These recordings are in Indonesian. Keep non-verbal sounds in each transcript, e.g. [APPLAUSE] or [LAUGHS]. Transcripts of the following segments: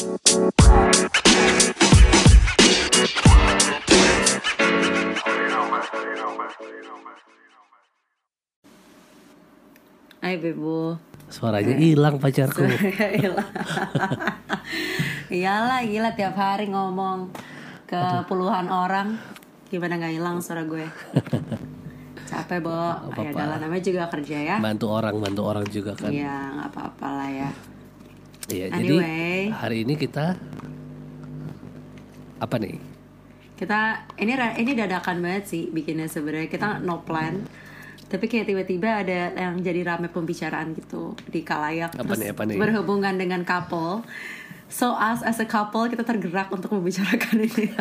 Hai Bebo. Suaranya hilang pacarku. [LAUGHS] Iyalah gila tiap hari ngomong ke puluhan orang. Gimana gak hilang suara gue? Capek Bo. Ya adalah namanya juga kerja ya. Bantu orang, bantu orang juga kan. Iya gak apa-apa lah ya Iya, Anyway. jadi hari ini kita apa nih? Kita ini ini dadakan banget sih bikinnya sebenarnya kita no plan tapi kayak tiba-tiba ada yang jadi rame pembicaraan gitu di kalayak Apa nih, apa nih? berhubungan dengan couple so us as a couple kita tergerak untuk membicarakan ini [LAUGHS]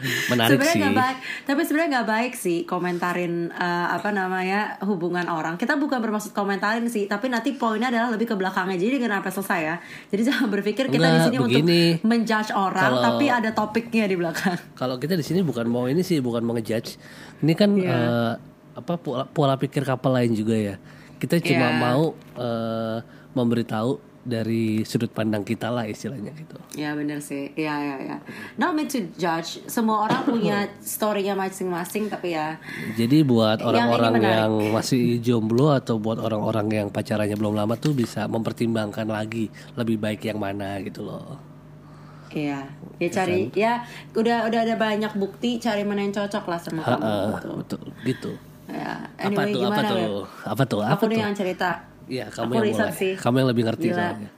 Menarik sebenarnya sih. nggak baik tapi sebenarnya nggak baik sih komentarin eh, apa namanya hubungan orang kita bukan bermaksud komentarin sih tapi nanti poinnya adalah lebih ke belakangnya jadi sampai selesai ya jadi [LAUGHS] jangan berpikir kita di sini untuk menjudge orang Kalau- tapi ada topiknya di belakang [LAUGHS] Kalau kita di sini bukan mau ini sih, bukan mau ngejudge. Ini kan Iya. eh, apa pola, pola pikir kapal lain juga ya. Kita cuma Iya. mau eh, memberitahu dari sudut pandang kita lah istilahnya gitu. Ya bener sih, ya ya ya. Not meant to judge. Semua orang punya storynya masing-masing, tapi ya Jadi buat Yang orang-orang menarik. yang masih jomblo atau buat orang-orang yang pacarannya belum lama tuh bisa mempertimbangkan lagi lebih baik yang mana gitu loh. Iya, ya cari ya udah udah ada banyak bukti cari mana yang cocok lah sama kamu Heeh, gitu. betul gitu. Ya, apa anyway tuh? Apa gimana tuh? Beb? Apa tuh? Apa Aku tuh? yang cerita. Iya, kamu Aku yang riset mulai. sih. Kamu yang lebih ngerti Gila. soalnya.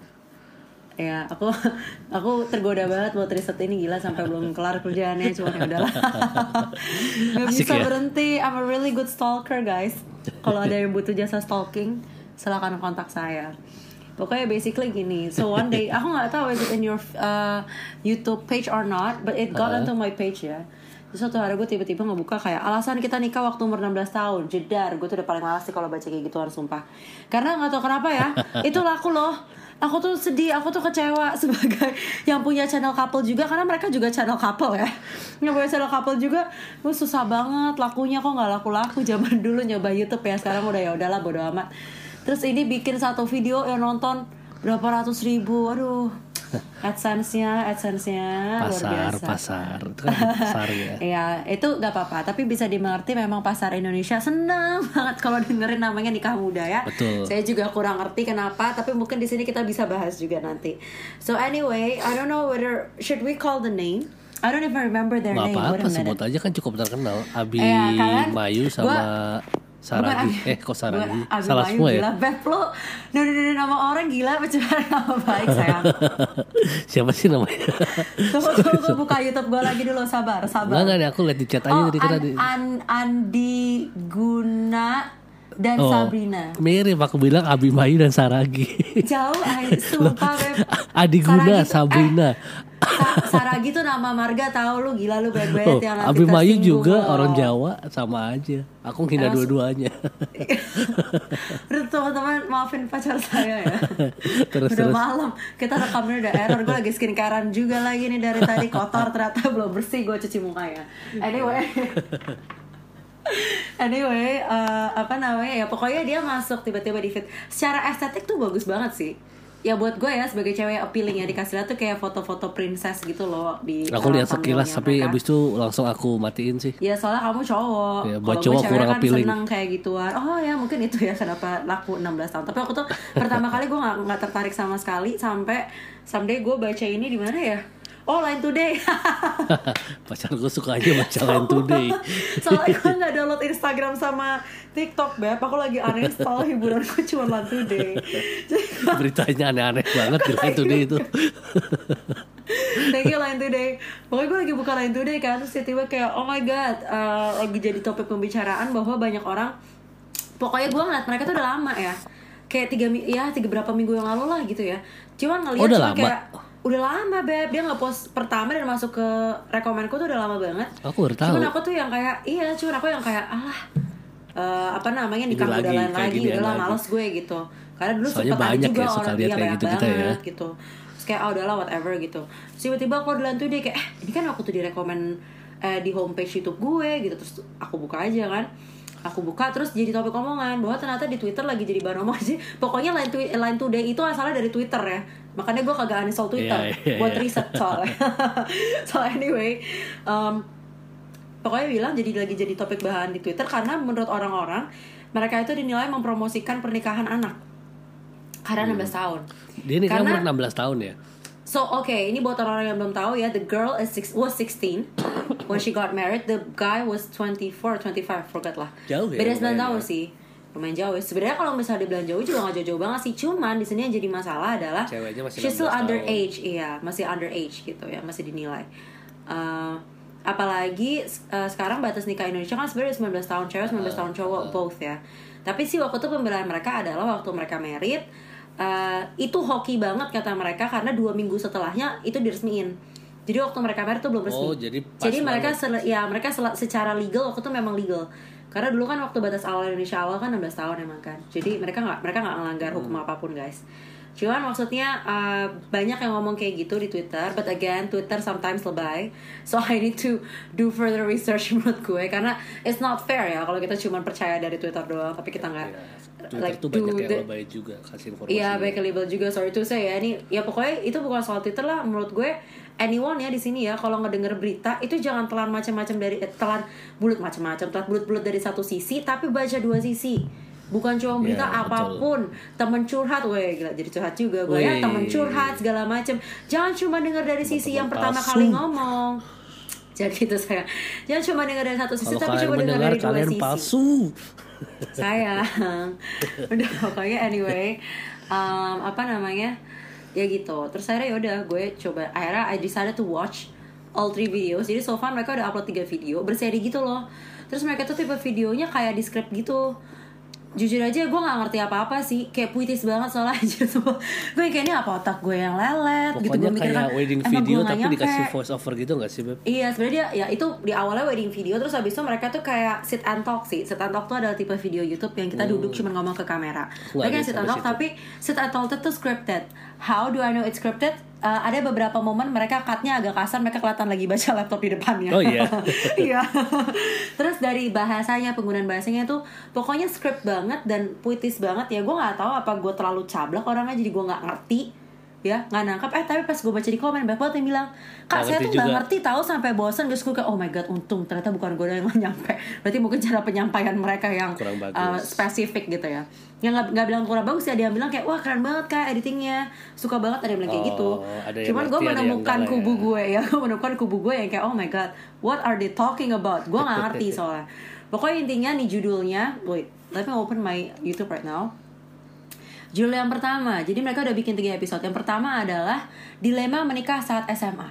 Ya, aku [LAUGHS] aku tergoda banget buat riset ini gila sampai belum kelar kerjaannya cuma ya udahlah. [LAUGHS] Gak Asik bisa ya? berhenti. I'm a really good stalker, guys. Kalau ada yang butuh jasa stalking, silakan kontak saya. Pokoknya basically gini. So one day aku nggak tahu is it in your uh, YouTube page or not, but it got onto my page ya. Terus suatu hari gue tiba-tiba ngebuka kayak alasan kita nikah waktu umur 16 tahun Jedar, gue tuh udah paling malas sih kalau baca kayak gituan sumpah. Karena nggak tahu kenapa ya, [LAUGHS] itu laku loh. Aku tuh sedih, aku tuh kecewa [LAUGHS] sebagai yang punya channel couple juga Karena mereka juga channel couple ya. Yang punya channel couple juga, gue susah banget lakunya kok nggak laku-laku? Zaman dulu nyoba Youtube ya, sekarang udah ya udahlah bodo amat. Terus ini bikin satu video yang nonton berapa ratus ribu, aduh [LAUGHS] AdSense-nya, AdSense-nya luar Pasar, biasa pasar. Itu kan pasar ya. [LAUGHS] Iya, itu gak apa-apa. Tapi bisa dimengerti memang pasar Indonesia senang [LAUGHS] banget kalau dengerin namanya nikah muda ya. Betul. Saya juga kurang ngerti kenapa, tapi mungkin di sini kita bisa bahas juga nanti. So anyway, I don't know whether should we call the name. I don't even remember their Nggak name. Apa-apa, sebut aja kan cukup terkenal. Abi Iya, kalian- Mayu sama Saragi. Bukan, eh, kok Saragi? bukan, Salah semua gila. ya? Beb lo, no, no, no, no, nama orang gila, pencemaran nama baik sayang. [LAUGHS] Siapa sih namanya? Tunggu, tunggu, gue buka YouTube gue lagi dulu, sabar, sabar. Enggak, enggak, nih, aku lihat di chat aja Oh, tadi. An, Andi Guna dan Oh, Sabrina. Mirip aku bilang Abi Mayu dan Saragi. Jauh, ay, [LAUGHS] sumpah Beb. Adi Guna, Saragi Sabrina. eh, Sa- Saragi tuh nama marga tahu lu gila lu bad Oh, yang Abi juga lo. orang Jawa sama aja. Aku menghina dua-duanya. [LAUGHS] Udah teman-teman maafin pacar saya ya. [LAUGHS] Terus, udah terus. malam kita rekamnya udah error gue lagi skincarean juga lagi nih dari tadi kotor ternyata belum bersih gue cuci mukanya. Anyway. [LAUGHS] Anyway, eh, apa namanya ya pokoknya dia masuk tiba-tiba di feed. Secara estetik tuh bagus banget sih. Ya buat gue ya sebagai cewek appealing ya dikasih lihat tuh kayak foto-foto princess gitu loh di Aku lihat sekilas tapi mereka. abis itu langsung aku matiin sih. Ya soalnya kamu cowok Ya, buat cowok kurang kan appealing. seneng kayak gituan Oh ya mungkin itu ya kenapa laku 16 tahun Tapi aku tuh pertama kali gue gak, nggak tertarik sama sekali Sampai someday gue baca ini di mana ya Oh Line Today [LAUGHS] Pacarku suka aja baca Line Today. [LAUGHS] Soalnya gue gak download Instagram sama TikTok Beb Aku lagi uninstall [LAUGHS] hiburan gue cuma Line Today Jadi Beritanya aneh-aneh banget di Line Today itu. Thank you Line Today Pokoknya gue lagi buka Line Today kan Terus tiba-tiba kayak Oh my god eh, Lagi jadi topik pembicaraan Bahwa banyak orang Pokoknya gue ngeliat mereka tuh udah lama ya Kayak tiga, ya tiga berapa minggu yang lalu lah gitu ya Cuman ngeliat Oh, udah cuma lama? kayak Udah lama Beb. Dia nge-post pertama dan masuk ke rekomenku tuh udah lama banget. Aku baru tahu. Cuman aku tuh yang kayak Iya cuman aku yang kayak Alah eh, Apa namanya nikah muda lagi, lain lagi ginian Udahlah lagi. males gue gitu. Karena dulu Soalnya sempet ada banyak juga ya orang dia kayak banyak gitu-gitu ya. banget gitu. Terus kayak oh udahlah whatever gitu. Terus tiba-tiba aku di tuh dia kayak eh ini kan aku tuh direkomen eh, di homepage YouTube gue gitu. Terus aku buka aja kan aku buka terus jadi topik omongan bahwa ternyata di Twitter lagi jadi bahan omongan sih. Pokoknya line, twi- line today itu asalnya dari Twitter ya. Makanya gue kagak uninstall Twitter Iya, iya, buat iya. riset soalnya. [LAUGHS] So anyway um, pokoknya bilang jadi lagi jadi topik bahan di Twitter karena menurut orang-orang mereka itu dinilai mempromosikan pernikahan anak. Karena 16 tahun. Dia nikah Karena- umur 16 tahun ya. So oke, ini buat orang-orang yang belum tahu ya, the girl is six, was 16 when she got married, the guy was 24, 25, forgot lah. Jauh ya, Beda 9 lumayan tahun ya. sih. Lumayan jauh. ya. Sebenarnya kalau misalnya dibilang jauh juga gak jauh-jauh banget sih. Cuman di sini yang jadi masalah adalah Ceweknya masih she's still 16 tahun. underage, iya, masih underage gitu ya, masih dinilai. Uh, apalagi uh, sekarang batas nikah Indonesia kan sebenarnya 19 tahun cewek, 19 tahun cowok both ya. Tapi sih waktu itu pembelaan mereka adalah waktu mereka married uh, itu hoki banget kata mereka karena dua minggu setelahnya itu diresmiin. Jadi waktu mereka married tuh belum resmi. Oh, jadi jadi mereka banget. ya mereka secara legal waktu itu memang legal. Karena dulu kan waktu batas awal Indonesia awal kan 16 tahun emang kan. Jadi mereka nggak mereka nggak melanggar hukum Hmm. apa pun guys. Cuman maksudnya uh, banyak yang ngomong kayak gitu di Twitter, but again Twitter sometimes lebay. [LAUGHS] So I need to do further research [LAUGHS] menurut gue karena it's not fair ya kalau kita cuma percaya dari Twitter doang tapi kita nggak Ya, Twitter tuh banyak yang the- lebay juga kasih informasi. Iya, baik label juga. Sorry to say ya. Ini ya pokoknya itu bukan soal Twitter lah. Menurut gue anyone ya di sini ya kalau ngedenger berita itu jangan telan macam-macam dari eh, telan bulut macam-macam, telan bulut-bulut dari satu sisi tapi baca dua sisi. Bukan cuma berita Iya, betul. apa pun, temen curhat, weh gila jadi curhat juga gue ya, temen curhat segala macam. Jangan cuma denger dari sisi yang Teman-teman pertama palsu. kali ngomong. [LAUGHS] Jadi itu saya. Jangan cuma denger dari satu sisi Kalau tapi coba mendengar dari dua sisi palsu. [LAUGHS] sayang [LAUGHS] udah pokoknya anyway um, apa namanya ya gitu terus akhirnya yaudah gue coba akhirnya I decided to watch all three videos jadi so far mereka udah upload tiga video berseri gitu loh terus mereka tuh tipe videonya kayak di script gitu jujur aja gue nggak ngerti apa-apa sih kayak puitis banget soalnya aja semua gue kayak ini apa otak gue yang lelet gitu Pokoknya gue mikir kayak kan wedding video tapi nyampe. dikasih voice over gitu gak sih, Beb? Iya sebenarnya dia ya itu di awalnya wedding video terus habis itu mereka tuh kayak sit and talk sih sit and talk tuh adalah tipe video YouTube yang kita duduk cuma ngomong ke kamera. Mereka sit and talk situ. tapi sit and talk itu scripted. How do I know it's scripted? Uh, ada beberapa momen mereka cutnya agak kasar mereka kelihatan lagi baca [LAUGHS] laptop di depannya. Oh, iya? [LAUGHS] Iya. terus dari bahasanya penggunaan bahasanya tuh pokoknya script banget dan puitis banget ya gue nggak tahu apa gue terlalu cablak orangnya jadi gue nggak ngerti ya nggak nangkap eh tapi pas gue baca di komen banyak banget yang bilang kak Nggak saya tuh nggak juga." ngerti tahu sampai bosan terus gue kayak oh my god untung ternyata bukan gue yang [LAUGHS] nyampe. Berarti mungkin cara penyampaian mereka yang uh, spesifik gitu ya. Yang nggak nggak bilang kurang bagus ya dia bilang kayak wah keren banget kak editingnya. Suka banget. Ada yang bilang kayak Oh, gitu yang cuman gue ada yang menemukan kubu ya. gue ya. [LAUGHS] Gue menemukan kubu gue yang kayak oh my god what are they talking about? Gue nggak ngerti [LAUGHS] soalnya. Pokoknya intinya nih judulnya. Wait let me open my YouTube right now Judul yang pertama, jadi mereka udah bikin tiga episode. Yang pertama adalah dilema menikah saat SMA.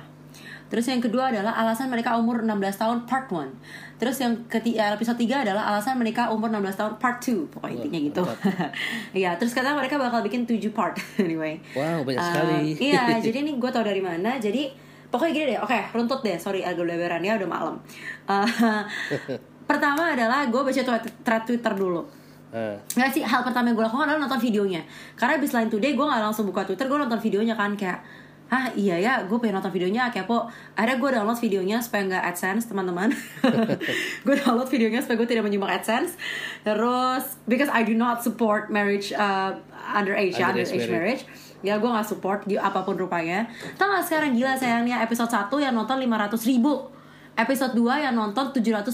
Terus yang kedua adalah alasan mereka umur 16 tahun part 1. Terus yang ketiga episode 3 adalah alasan menikah umur 16 tahun part 2. Pokoknya intinya gitu. [LAUGHS] Iya, terus katanya mereka bakal bikin 7 part [LAUGHS] anyway. Wow, banyak Um, sekali. iya, [LAUGHS] jadi ini gue tau dari mana. Jadi pokoknya gini deh. Oke, runtut deh. Sorry agak lebaran ya udah malam. Uh, pertama adalah gue baca thread Twitter dulu. Nggak sih, hal pertama yang gue lakukan adalah nonton videonya. Karena abis Line Today gue gak langsung buka Twitter Gue nonton videonya kan kayak Ah iya ya, gue pengen nonton videonya kepo. Akhirnya gue download videonya supaya nggak AdSense teman-teman. [LAUGHS] [LAUGHS] Gue download videonya supaya gue tidak menyumbang AdSense. Terus, because I do not support marriage uh, underage, ya, Underage underage marriage. marriage. Ya gue gak support di apa pun rupanya. Tau gak sekarang gila sayangnya episode 1 yang nonton 500 ribu. Episode 2 yang nonton 740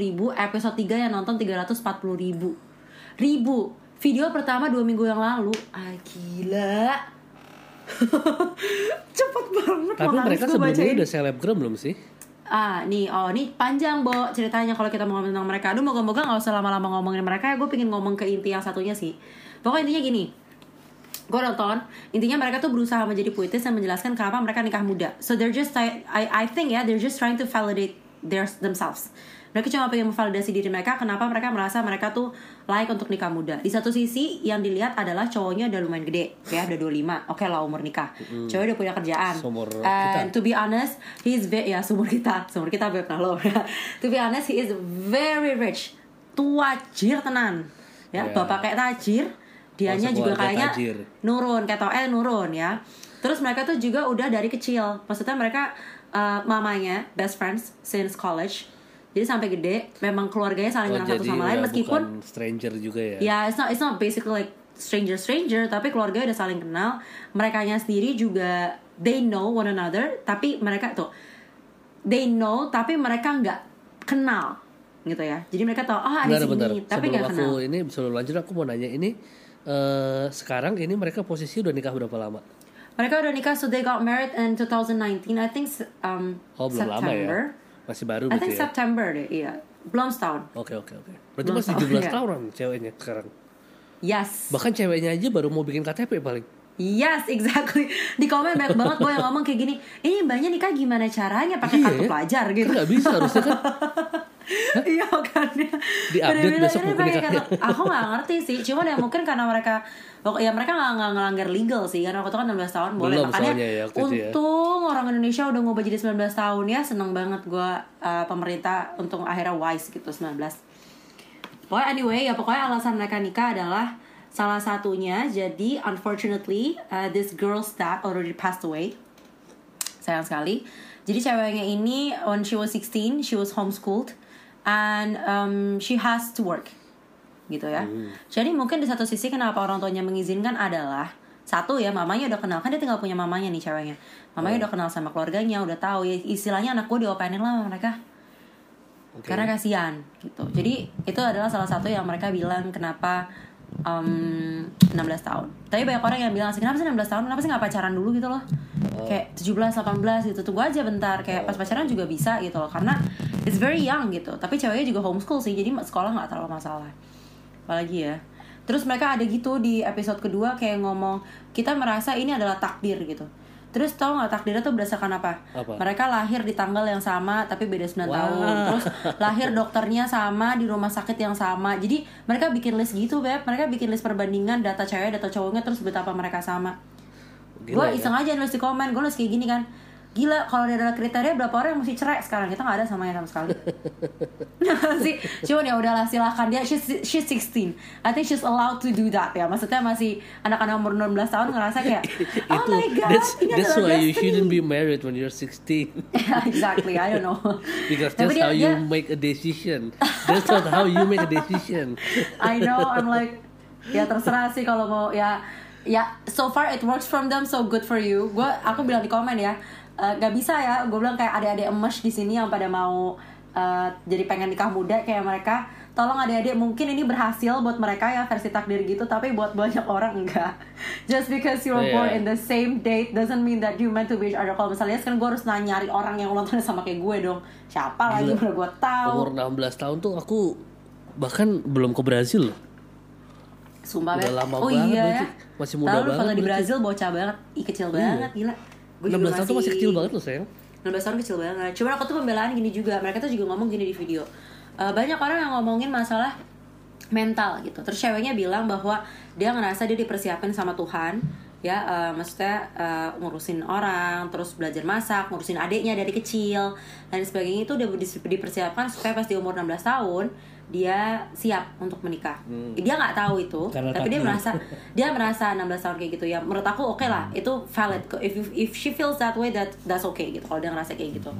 ribu. Episode 3 yang nonton 340 ribu Ribu Video pertama dua minggu yang lalu Ah gila [LAUGHS] Cepet banget tapi mereka sebelumnya udah selebgram belum sih? Ah, nih, oh, nih panjang, Bo, ceritanya kalau kita mau ngomongin tentang mereka. Aduh, moga-moga gak usah lama-lama ngomongin mereka ya. Gue pengen ngomong ke inti yang satunya sih. Pokoknya intinya gini. Gue nonton, intinya mereka tuh berusaha menjadi puitis dan menjelaskan kenapa mereka nikah muda. So they're just, I, I think ya, they're just trying to validate their, themselves. Mereka cuma pengen memvalidasi diri mereka, kenapa mereka merasa mereka tuh layak untuk nikah muda. Di satu sisi, yang dilihat adalah cowoknya udah lumayan gede, ya udah 25, oke lah umur nikah. Cowoknya udah punya kerjaan. Seumur And kita. to be honest, he's very ya sumur kita, [LAUGHS] sumur kita beb nah lo. [LAUGHS] to be honest, he is very rich, tuajir tenan. Ya, Ya. bapak kayak tajir, dianya juga kayaknya tajir. nurun, kayak tau eh nurun ya. Terus mereka tuh juga udah dari kecil, maksudnya mereka uh, mamanya best friends since college. Jadi sampai gede memang keluarganya saling Oh, kenal satu jadi sama lain meskipun stranger juga ya. ya it's not it's not basically like stranger stranger tapi keluarganya udah saling kenal mereka sendiri juga they know one another tapi mereka tuh they know tapi mereka nggak kenal gitu ya jadi mereka tahu oh ada Bentar, si bentar. tapi sebelum nggak aku kenal ini sebelum lanjut aku mau nanya ini eh sekarang ini mereka posisi udah nikah berapa lama? mereka udah nikah so they got married in 2019 I think um, Oh belum lama September ya. Masih baru I gitu think ya. September deh iya belum setahun Oke oke oke. Berarti Belum masih tahu, 17 ya. tahunan ceweknya sekarang. yes Bahkan ceweknya aja baru mau bikin KTP paling. Yes, exactly. Di komen banyak banget gue yang ngomong kayak gini. Ini mbaknya nikah gimana caranya pakai Iya kartu ya. pelajar gitu. Kan nggak bisa harusnya kan. [LAUGHS] Iya kan ya. Di-update Bener-bener besok ini buku pakai nikahnya. kartu- Aku nggak ngerti sih. Cuman ya mungkin karena mereka ya mereka nggak ngelanggar legal sih karena waktu itu kan 16 tahun boleh Belum makanya ya, ya. untung orang Indonesia udah ngubah jadi 19 tahun ya seneng banget gue uh, pemerintah untuk akhirnya wise gitu 19 pokoknya anyway ya pokoknya alasan mereka nikah adalah salah satunya jadi unfortunately uh, this girl's dad already passed away. Sayang sekali. Jadi ceweknya ini when she was 16 she was homeschooled. And um, she has to work. Gitu ya. Jadi mungkin di satu sisi kenapa orang tuanya mengizinkan adalah satu ya mamanya udah kenal. Kan dia tinggal punya mamanya nih ceweknya. Mamanya udah kenal sama keluarganya udah tahu ya istilahnya anak gue diopainin lah sama mereka. Oke. karena kasihan gitu. Jadi itu adalah salah satu yang mereka bilang kenapa um, 16 tahun. Tapi banyak orang yang bilang sih kenapa sih 16 tahun? Kenapa sih nggak pacaran dulu? Gitu loh. Kayak 17 18 gitu. Tunggu aja bentar. Kayak pas pacaran juga bisa gitu loh. Karena it's very young gitu. Tapi ceweknya juga homeschool sih jadi sekolah nggak terlalu masalah. Apalagi ya. Terus mereka ada gitu di episode kedua kayak ngomong kita merasa ini adalah takdir gitu terus tau nggak takdirnya tuh berdasarkan apa? Apa? mereka lahir di tanggal yang sama tapi beda 9 Wah. tahun terus [LAUGHS] lahir dokternya sama di rumah sakit yang sama jadi mereka bikin list gitu beb mereka bikin list perbandingan data cewek data cowoknya terus betapa mereka sama gue Gila ya. iseng aja nulis di komen gue nulis kayak gini kan gila kalau dia ada kriteria berapa orang yang mesti cerai sekarang? Kita nggak ada samanya sama sekali. [LAUGHS] Sih cuman ya udahlah silahkan dia. She's, she's 16 I think she's allowed to do that ya. Maksudnya masih anak-anak umur 16 tahun ngerasa kayak [LAUGHS] oh itu my god that's ini that's adalah why you destiny." shouldn't be married when you're 16 [LAUGHS] exactly. I don't know. Because that's dia- how you dia- make a decision. That's not how you make a decision. I know. I'm like ya terserah sih kalau mau ya ya so far it works from them so good for you. Gue aku bilang di komen ya eh, nggak bisa ya gue bilang kayak adik-adik emes di sini yang pada mau eh, jadi pengen nikah muda kayak mereka tolong adik-adik mungkin ini berhasil buat mereka ya versi takdir gitu tapi buat banyak orang enggak [LAUGHS] just because you were Iya. born in the same date doesn't mean that you meant to be each other kalau misalnya kan gue harus nanya nyari orang yang ulang tahun sama kayak gue dong siapa lagi mana gue tahu umur 16 tahun tuh aku bahkan belum ke Brazil loh Sumpah Udah lama oh banget iya ya. Masih muda Lalu banget foto di. Brazil bocah banget. Ih kecil Iya. banget gila. Gua 16 tahun tuh masih kecil banget loh sayang 16 tahun kecil banget. Cuma aku tuh pembelaan gini juga. Mereka tuh juga ngomong gini di video. Eh, banyak orang yang ngomongin masalah mental gitu. Terus ceweknya bilang bahwa dia ngerasa dia dipersiapin sama Tuhan ya eh, maksudnya eh, ngurusin orang terus belajar masak ngurusin adiknya dari kecil dan sebagainya itu udah di- dipersiapkan supaya pas di umur 16 tahun dia siap untuk menikah. Dia nggak tahu itu Karena tapi dia merasa [LAUGHS] dia merasa 16 tahun kayak gitu ya. Menurut aku oke lah itu valid. If if- if she feels that way that that's okay gitu kalau dia ngerasa kayak gitu.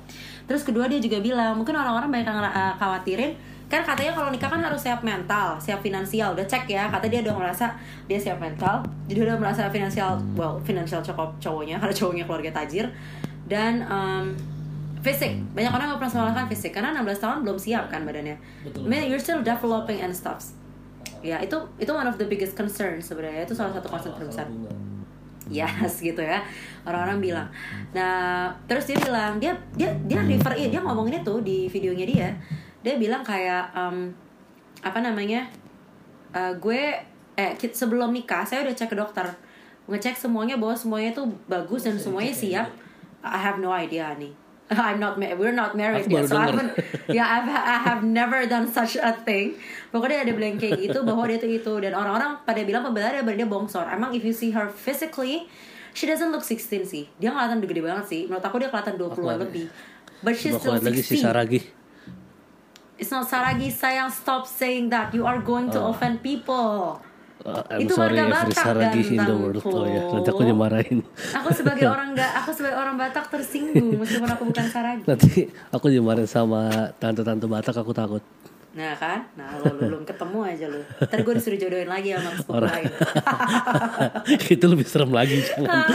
Terus kedua dia juga bilang mungkin orang-orang banyak yang uh, khawatirin kan katanya kalau nikah kan harus siap mental siap finansial. Udah cek ya kata dia udah ngerasa dia siap mental jadi udah merasa finansial well finansial cowok cowoknya [LAUGHS] karena cowoknya keluarga tajir. Dan um, fisik. Banyak orang nggak pernah salahkan fisik karena 16 tahun belum siap kan badannya. Betul. I mean, you're still developing and stuff. Ya itu itu one of the biggest concern sebenarnya. Itu salah satu concern terbesar. yes [LAUGHS] gitu ya. Orang-orang bilang. Nah terus dia bilang dia dia dia refer iya, dia ngomongin itu di videonya dia. Dia bilang kayak em, apa namanya eh, gue eh sebelum nikah saya udah cek ke dokter. Ngecek semuanya bahwa semuanya tuh bagus dan semuanya siap. I have no idea nih [LAUGHS] I'm not ma- we're not married Aku yet baru so I denger. haven't yeah I've, I have never done such a thing pokoknya ada bilang kayak gitu bahwa dia tuh itu dan orang-orang pada bilang pembelaan dia dia bongsor emang if you see her physically she doesn't look 16 sih dia kelihatan gede banget sih menurut aku dia kelihatan 20-an Aku lebih but she's still lagi si 16 Saragi It's not Saragi sayang stop saying that. You are going to Oh. offend people. Uh, I'm Itu sorry warga Batak Saragi in the world. Oh ya, nanti aku dimarahin. Aku sebagai [LAUGHS] orang nggak, aku sebagai orang Batak tersinggung meskipun aku bukan Saragi. Nanti aku dimarahin sama tante-tante Batak aku takut. Nah kan, nah lo lu belum ketemu aja lu. Ntar gue disuruh jodohin lagi sama sepupu lain. [LAUGHS] itu lebih serem lagi jangan.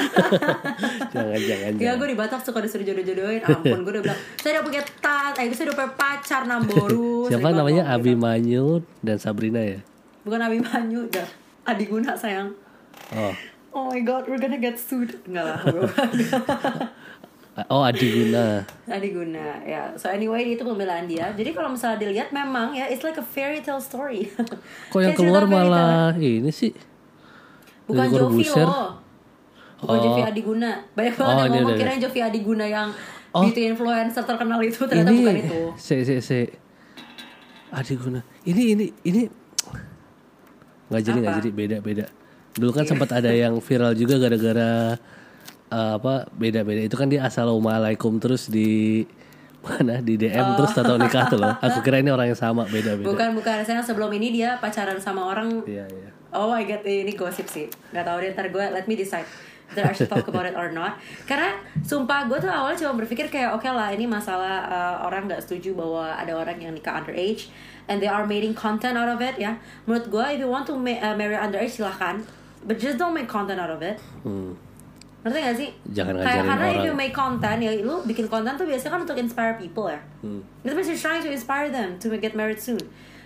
[LAUGHS] jangan jangan. Ya gue di Batak suka disuruh jodoh-jodohin Ampun gue udah bilang Saya udah punya tat Eh saya udah punya pacar Namboru Siapa namanya ngomong Abi gitu. Manyu dan Sabrina ya? Bukan Abi Manyu dah Adi Guna sayang Oh. Oh my god we're gonna get sued Enggak lah [LAUGHS] Oh Adi Guna. Adi Guna ya So anyway itu pembelaan dia Jadi kalau misalnya dilihat memang ya It's like a fairy tale story [LAUGHS] Kok yang keluar malah ini sih? Bukan Jovi loh Bukan Oh. Jovi Adi Guna Banyak banget Oh, yang ngomong kirain Jovi Adi Guna yang Oh. Beauty influencer terkenal itu Ternyata ini bukan itu Se se se. Adi Guna. Ini ini ini nggak jadi nggak jadi beda beda. Dulu kan sempat ada yang viral juga gara-gara eh, apa beda beda itu kan dia assalamualaikum terus di [LAUGHS] mana di DM terus tahu nikah tuh loh. [LAUGHS] Aku kira ini orang yang sama beda beda. Bukan bukan Saya sebelum ini dia pacaran sama orang Iya iya. Oh my god, ini gosip sih. Gak tau deh, ntar gue let me decide whether I should talk about it or not. Karena sumpah gue tuh awalnya cuma berpikir kayak oke lah ini masalah uh, orang nggak setuju bahwa ada orang yang nikah underage and they are making content out of it ya. Menurut gue if you want to ma- uh, marry underage silahkan, but just don't make content out of it. Hmm. Ngerti gak sih? Jangan Kayak karena if you make content ya lu bikin konten tuh biasanya kan untuk inspire people ya. Hmm. Itu means you're trying to inspire them to get married soon.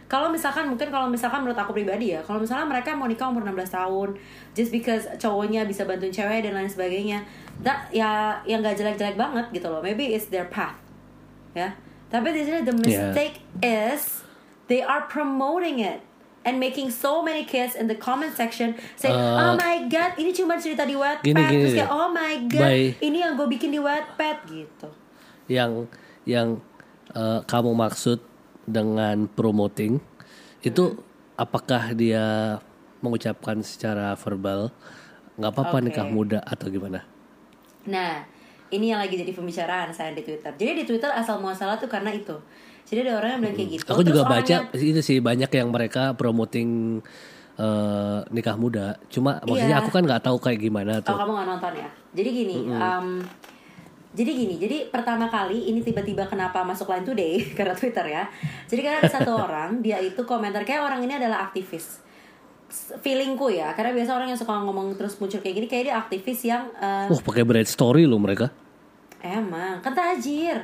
Kalau misalkan mungkin kalau misalkan menurut aku pribadi ya, kalau misalnya mereka mau nikah umur 16 tahun, just because cowoknya bisa bantuin cewek dan lain sebagainya, that ya yang gak jelek-jelek banget gitu loh. Maybe it's their path. Ya. Tapi di sini the mistake is they are promoting it and making so many kids in the comment section say, "Oh Uh, my god, ini cuma cerita di Wattpad." gini, gini Terus kayak. "Oh my god, By- ini yang gue bikin di Wattpad." gitu. yang yang eh, kamu maksud dengan promoting itu apakah dia mengucapkan secara verbal nggak apa-apa Oke. nikah muda atau gimana? Nah, ini yang lagi jadi pembicaraan saya di Twitter. Jadi di Twitter asal muasalah tuh karena itu. Jadi ada orang yang bilang kayak gitu. Aku Terus juga baca yang- itu sih banyak yang mereka promoting eh, nikah muda. Cuma maksudnya Iya. aku kan nggak tahu kayak gimana Oh tuh. kamu gak nonton ya? Jadi gini, um, jadi gini, jadi pertama kali ini tiba-tiba kenapa masuk Line Today [LAUGHS] karena Twitter ya. Jadi karena ada satu [LAUGHS] orang dia itu komentar kayak orang ini adalah aktivis. Feelingku ya, karena biasa orang yang suka ngomong terus muncul kayak gini kayak dia aktivis yang uh, Wah pakai bright story loh mereka. emang kan tajir.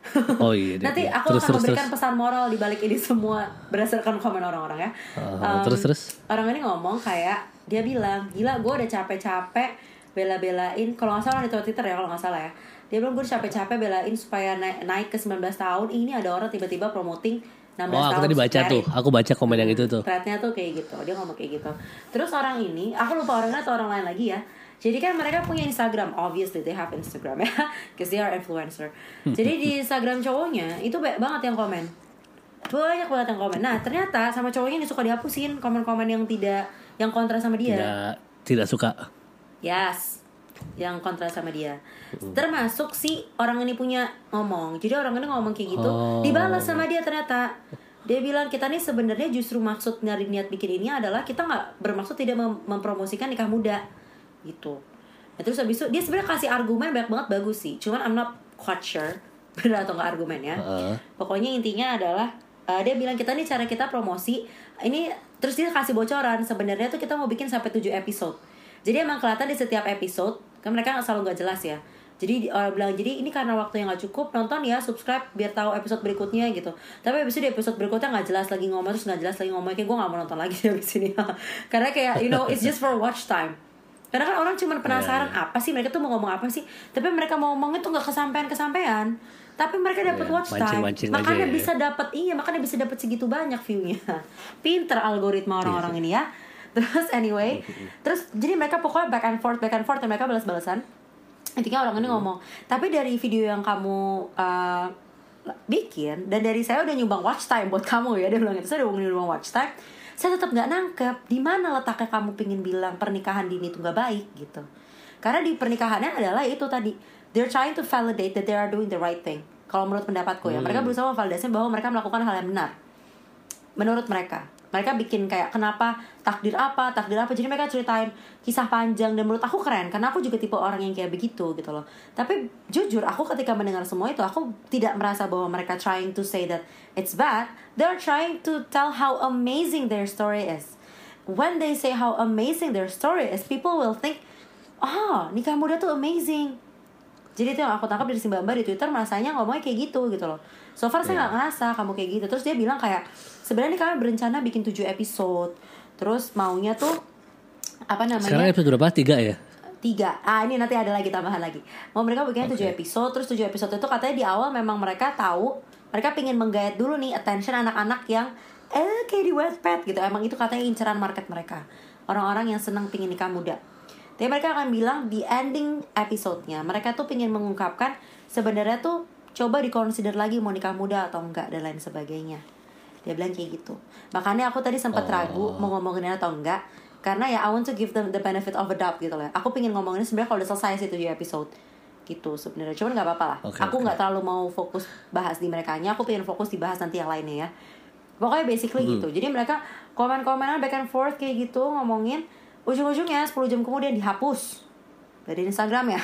[LAUGHS] Oh iya. Nanti iya. aku terus akan terus memberikan terus. pesan moral di balik ini semua berdasarkan komen orang-orang ya. Ah, Um, terus terus. Orang ini ngomong kayak dia bilang, gila gue udah capek-capek bela-belain. Kalau nggak salah di Twitter ya kalau nggak salah ya. Dia bilang gue capek-capek belain supaya naik, naik ke 19 tahun. Ini ada orang tiba-tiba promoting 16 Oh aku tahun. tadi baca tuh. Aku baca komen yang itu tuh. Threadnya tuh kayak gitu Dia ngomong kayak gitu Terus orang ini Aku lupa orangnya atau orang lain lagi ya Jadi kan mereka punya Instagram Obviously they have Instagram ya [LAUGHS] Because they are influencer Jadi di Instagram cowoknya Itu banyak banget yang komen Banyak banget yang komen Nah ternyata sama cowoknya ini suka dihapusin Komen-komen yang tidak Yang kontra sama dia Tidak tidak suka. Yes. Yang kontra sama dia. Termasuk si orang ini punya ngomong. Jadi orang ini ngomong kayak gitu Oh. Dibalas sama dia ternyata. Dia bilang kita nih sebenarnya justru maksud dari niat bikin ini adalah Kita nggak bermaksud tidak mem- mempromosikan nikah muda. Gitu. Nah, Terus habis itu dia sebenarnya kasih argumen banyak banget bagus sih. Cuman I'm not quite sure. [LAUGHS] Benar atau nggak argumennya Heeh. Pokoknya intinya adalah uh, dia bilang kita nih cara kita promosi ini terus dia kasih bocoran sebenarnya tuh kita mau bikin sampai 7 episode. Jadi emang kelihatan di setiap episode kan mereka nggak selalu nggak jelas ya. Jadi di- orang bilang jadi ini karena waktu yang nggak cukup nonton ya subscribe biar tahu episode berikutnya gitu. Tapi habis itu di episode berikutnya nggak jelas lagi ngomong terus nggak jelas lagi ngomong kayak gue nggak mau nonton lagi [LAUGHS] di sini karena kayak you know it's just for watch time. Karena kan orang cuma penasaran Iya, apa sih mereka tuh mau ngomong apa sih. Tapi mereka mau ngomongnya tuh nggak kesampaian kesampaian. Tapi mereka dapat Iya, watch time. mancing-mancing aja Makanya ya. bisa dapat iya makanya bisa dapat segitu banyak viewnya. [LAUGHS] Pinter algoritma orang-orang ini ya. Terus anyway, [LAUGHS] terus jadi mereka pokoknya back and forth back and forth dan mereka balas-balasan. Intinya orang ini ngomong, tapi dari video yang kamu uh, bikin dan dari saya udah nyumbang watch time buat kamu ya dia bilang itu saya udah nyumbang watch time saya tetap nggak nangkep di mana letaknya kamu pingin bilang pernikahan dini itu nggak baik gitu. Karena di pernikahannya adalah itu tadi they're trying to validate that they are doing the right thing kalau menurut pendapatku ya. Mereka berusaha memvalidasi bahwa mereka melakukan hal yang benar menurut mereka mereka bikin kayak kenapa takdir apa takdir apa? Jadi mereka ceritain kisah panjang dan menurut aku keren karena aku juga tipe orang yang kayak begitu gitu loh. Tapi jujur aku ketika mendengar semua itu aku tidak merasa bahwa mereka trying to say that it's bad. They're trying to tell how amazing their story is. When they say how amazing their story is people will think oh nikah muda tuh amazing. Jadi itu yang aku tangkap dari si Mbak Mbak di Twitter masanya ngomongnya kayak gitu gitu loh. So far saya nggak ngerasa kamu kayak gitu. Terus dia bilang kayak sebenarnya kami berencana bikin 7 episode. Terus maunya tuh apa namanya? Sekarang episode berapa? Tiga ya? tiga ah ini nanti ada lagi tambahan lagi mau mereka bikin tujuh Oke. episode terus tujuh episode itu katanya di awal memang mereka tahu mereka pingin menggait dulu nih attention anak-anak yang eh kayak di Wattpad gitu emang itu katanya inceran market mereka orang-orang yang senang pingin nikah muda tapi mereka akan bilang di ending episode-nya mereka tuh pingin mengungkapkan sebenarnya tuh coba dikonsider lagi mau nikah muda atau enggak dan lain sebagainya. Dia bilang kayak gitu. Makanya aku tadi sempat Oh. ragu mau ngomongin atau enggak karena ya I want to give them the benefit of a doubt gitu lah aku pingin ngomongin sebenarnya kalau udah selesai sih tujuh episode gitu sebenarnya. Cuman nggak apa-apa lah. Oke, aku nggak terlalu mau fokus bahas di mereka nya aku pengen fokus dibahas nanti yang lainnya ya. Pokoknya basically Hmm. gitu. Jadi mereka komen-komenan back and forth kayak gitu ngomongin. Ujung-ujungnya 10 jam kemudian dihapus dari Instagram ya.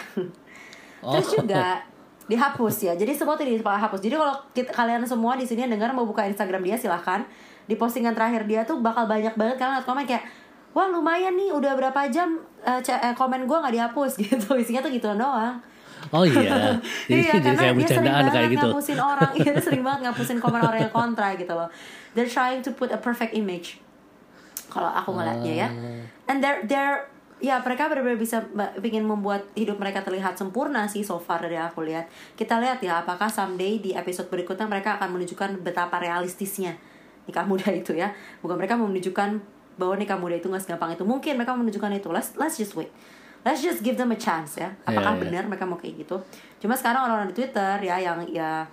[LAUGHS] Terus Oh. juga dihapus ya. Jadi semua tuh dihapus. Jadi kalau kita, kalian semua di sini yang dengar mau buka Instagram dia silahkan. Di postingan terakhir dia tuh bakal banyak banget kalian liat komen kayak wah lumayan nih udah berapa jam eh, komen gue nggak dihapus [LAUGHS] gitu. Isinya tuh gitu doang. Oh iya. [LAUGHS] Jadi, iya, jadi karena kayak dia sering banget kayak gitu. ngapusin orang. Iya, dia sering banget ngapusin komen orang yang kontra gitu loh. They're trying to put a perfect image. Kalau aku ngeliatnya ya. Ah. And they're, they're Ya mereka benar-benar bisa bikin membuat hidup mereka terlihat sempurna sih so far dari aku lihat. Kita lihat ya apakah someday di episode berikutnya mereka akan menunjukkan betapa realistisnya nikah muda itu ya. Bukan mereka mau menunjukkan bahwa nikah muda itu gak segampang itu. Mungkin mereka menunjukkan itu. Let's, let's just wait. Let's just give them a chance ya. Apakah Iya, iya. benar mereka mau kayak gitu? Cuma sekarang orang-orang di Twitter ya yang ya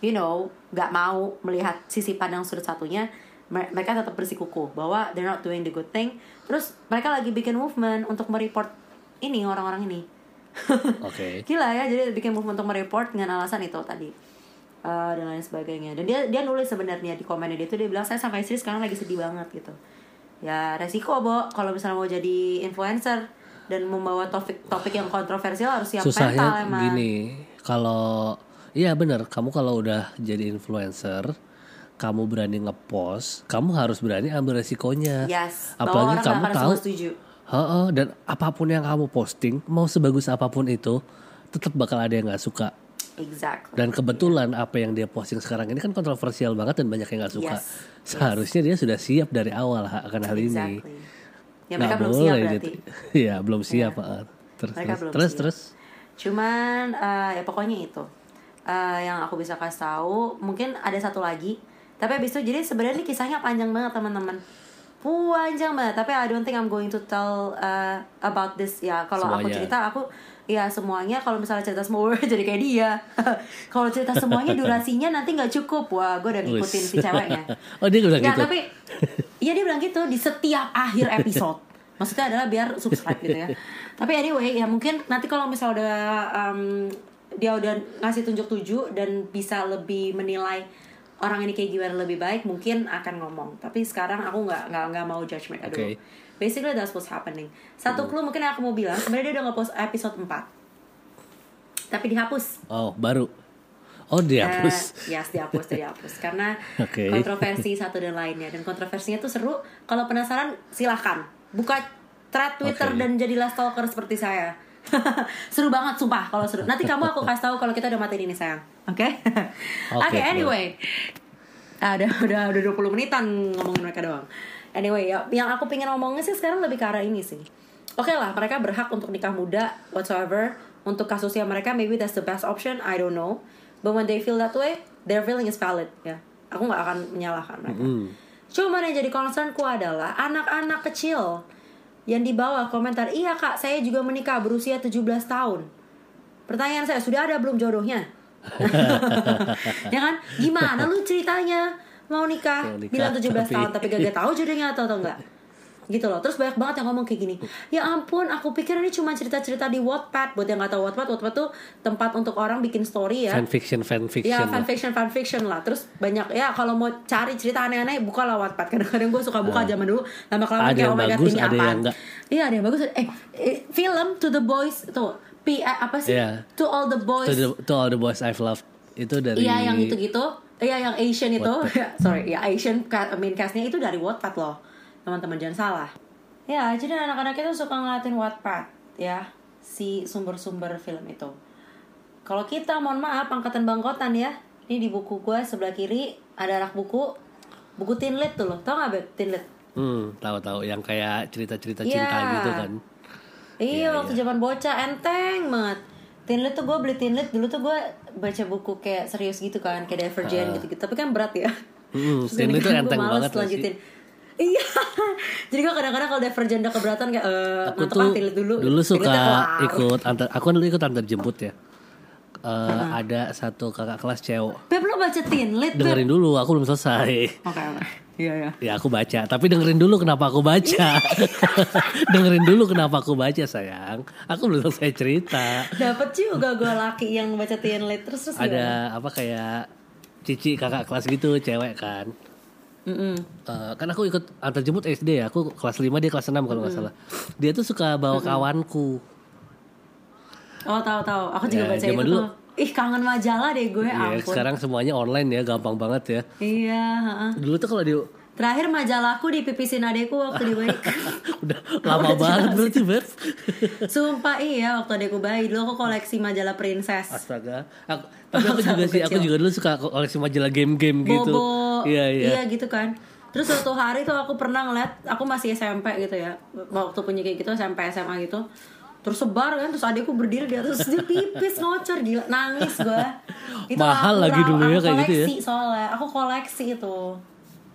you know nggak mau melihat sisi pandang sudut satunya mereka tetap bersikukuh bahwa they're not doing the good thing. Terus mereka lagi bikin movement untuk mereport ini orang-orang ini. [LAUGHS] Oke. gila ya jadi bikin movement untuk mereport dengan alasan itu tadi. Eh, dan lain sebagainya. Dan dia dia nulis sebenarnya di komennya dia tuh dia bilang saya sampai istri sekarang lagi sedih banget gitu. Ya resiko bo. Kalau misalnya mau jadi influencer dan membawa topik topik yang kontroversial harus siap mental Susahnya emang. gini, kalau iya bener, kamu kalau udah jadi influencer, kamu berani ngepost, kamu harus berani ambil resikonya. yes Apalagi bahwa orang kamu tahu, setuju Heeh, dan apa pun yang kamu posting, mau sebagus apa pun itu, tetap bakal ada yang nggak suka. exactly Dan kebetulan apa yang dia posting sekarang ini kan kontroversial banget dan banyak yang nggak suka. Yes, Seharusnya dia sudah siap dari awal akan hal ini. ya mereka belum siap berarti. [LAUGHS] Iya, belum siap. ah. Terus Mereka terus belum terus, siap. terus. Cuman eh, ya pokoknya itu Eh, yang aku bisa kasih tahu. Mungkin ada satu lagi. Tapi abis itu jadi sebenarnya ini kisahnya panjang banget teman-teman. Panjang banget. Tapi I don't think I'm going to tell eh, about this ya. Kalau aku cerita aku ya semuanya kalau misalnya cerita semua [LAUGHS] jadi kayak dia. [LAUGHS] kalau cerita semuanya durasinya nanti nggak cukup. Wah, gue udah ngikutin si ceweknya. [LAUGHS] oh dia bilang Ya gitu. tapi Iya dia bilang gitu di setiap akhir episode. Maksudnya adalah biar subscribe gitu ya. Tapi anyway ya mungkin nanti kalau misal udah um, dia udah ngasih tunjuk tujuh dan bisa lebih menilai orang ini kayak gimana lebih baik mungkin akan ngomong. Tapi sekarang aku nggak nggak nggak mau judge mereka dulu. Oke. Basically that's what's happening. Satu clue mungkin yang aku mau bilang sebenarnya dia udah nge-post episode 4 tapi dihapus. Oh baru. Oh dihapus. Eh, yes, dihapus, dihapus. Karena [LAUGHS] Oke. kontroversi satu dan lainnya. Dan kontroversinya tuh seru. Kalau penasaran, silahkan. Buka thread Twitter Oke. dan jadilah stalker seperti saya. [LAUGHS] seru banget, sumpah kalau seru. Nanti kamu aku kasih tahu kalau kita udah matiin ini, sayang. Oke? [LAUGHS] Oke, Oke, anyway. Ah, udah, udah, udah 20 menitan ngomongin mereka doang. Anyway, ya, yang aku pengen ngomongin sih sekarang lebih ke arah ini sih. Oke lah, mereka berhak untuk nikah muda, whatsoever. Untuk kasusnya mereka, maybe that's the best option, I don't know. But when they feel that way, their feeling is valid, ya. Aku nggak akan menyalahkan mereka. Hmm. Cuman yang jadi concernku adalah anak-anak kecil yang di bawah komentar, iya kak, saya juga menikah berusia 17 tahun. Pertanyaan saya, sudah ada belum jodohnya? [LAUGHS] ya kan? Gimana lu ceritanya mau nikah, Mau nikah, bilang 17 tapi- tahun tapi gak tahu jodohnya atau atau enggak? Gitu loh terus banyak banget yang ngomong kayak gini ya ampun aku pikir ini cuma cerita-cerita di Wattpad buat yang nggak tahu Wattpad Wattpad tuh tempat untuk orang bikin story ya Fanfiction, fanfiction. Ya lah. fanfiction fanfiction lah Terus banyak ya kalau mau cari cerita aneh-aneh buka lah Wattpad Kadang-kadang gue suka buka zaman dulu Lama kelamaan Ah. Kayak oh my god ini ada apaan yang enggak. Iya ada yang bagus eh, eh, Film To The Boys Tuh P, eh, apa sih Iya. To All The Boys To, the, to all the boys I've loved itu dari Iya yang itu-gitu Iya yang Asian itu. [LAUGHS] Sorry ya Asian main castnya itu dari Wattpad loh Teman-teman jangan salah. Ya jadi anak-anak itu suka ngeliatin Wattpad Ya Si sumber-sumber film itu. Kalau kita mohon maaf angkatan bangkotan ya. Ini di buku gue sebelah kiri Ada rak buku Buku Tinlit tuh loh. Tau gak Beb? Tinlit? Hmm, tahu-tahu yang kayak cerita-cerita Iya. cinta gitu kan. Iya waktu zaman bocah enteng banget. Tinlit tuh gue beli Tinlit dulu tuh gue baca buku kayak serius gitu kan Kayak Divergent gitu-gitu. Tapi kan berat ya. Hmm, [LAUGHS] Terus Tinlit ini tuh enteng banget gak sih? Iya [LAUGHS] Jadi gue kadang-kadang kalau udah keberatan kayak eh Aku tuh ah, Tinlit dulu dulu suka ikut antar aku kan dulu ikut antar jemput ya. Eh, ada satu kakak kelas cewek. Beb lo baca Tinlit Beb Dengerin dulu, aku belum selesai. Oke oke Iya iya Ya aku baca, tapi dengerin dulu kenapa aku baca. [LAUGHS] dengerin dulu kenapa aku baca sayang. Aku belum selesai cerita. Dapet juga gue laki yang baca Tinlit Terus terus gimana? Ada apa kayak cici kakak kelas gitu, cewek kan. Mm-mm. Eh, kan aku ikut antar jemput SD ya, aku kelas 5 dia kelas 6 kalau nggak salah. Dia tuh suka bawa kawanku. Oh tahu tahu Aku juga Ya, baca itu dulu. tuh Ih kangen majalah deh gue Ya, ampun sekarang semuanya online ya, gampang banget ya. Iya heeh. Dulu tuh kalau di Terakhir majalahku dipipisin adekku waktu di bayi [LAUGHS] udah lama banget berarti Beb. Sumpah iya waktu adekku bayi Dulu aku koleksi majalah princess. Astaga. Aku, tapi aku juga sih, aku juga dulu suka koleksi majalah game-game gitu. Bobo. Iya, iya. gitu kan. Terus suatu hari tuh aku pernah ngeliat Aku masih SMP gitu ya. Waktu punya kayak gitu SMP SMA gitu. Terus sebar kan Terus adekku berdiri di atas. Dia pipis ngocor Gila. Nangis gue [LAUGHS] Mahal lagi dulu ya kayak gitu ya. koleksi soalnya. Aku koleksi itu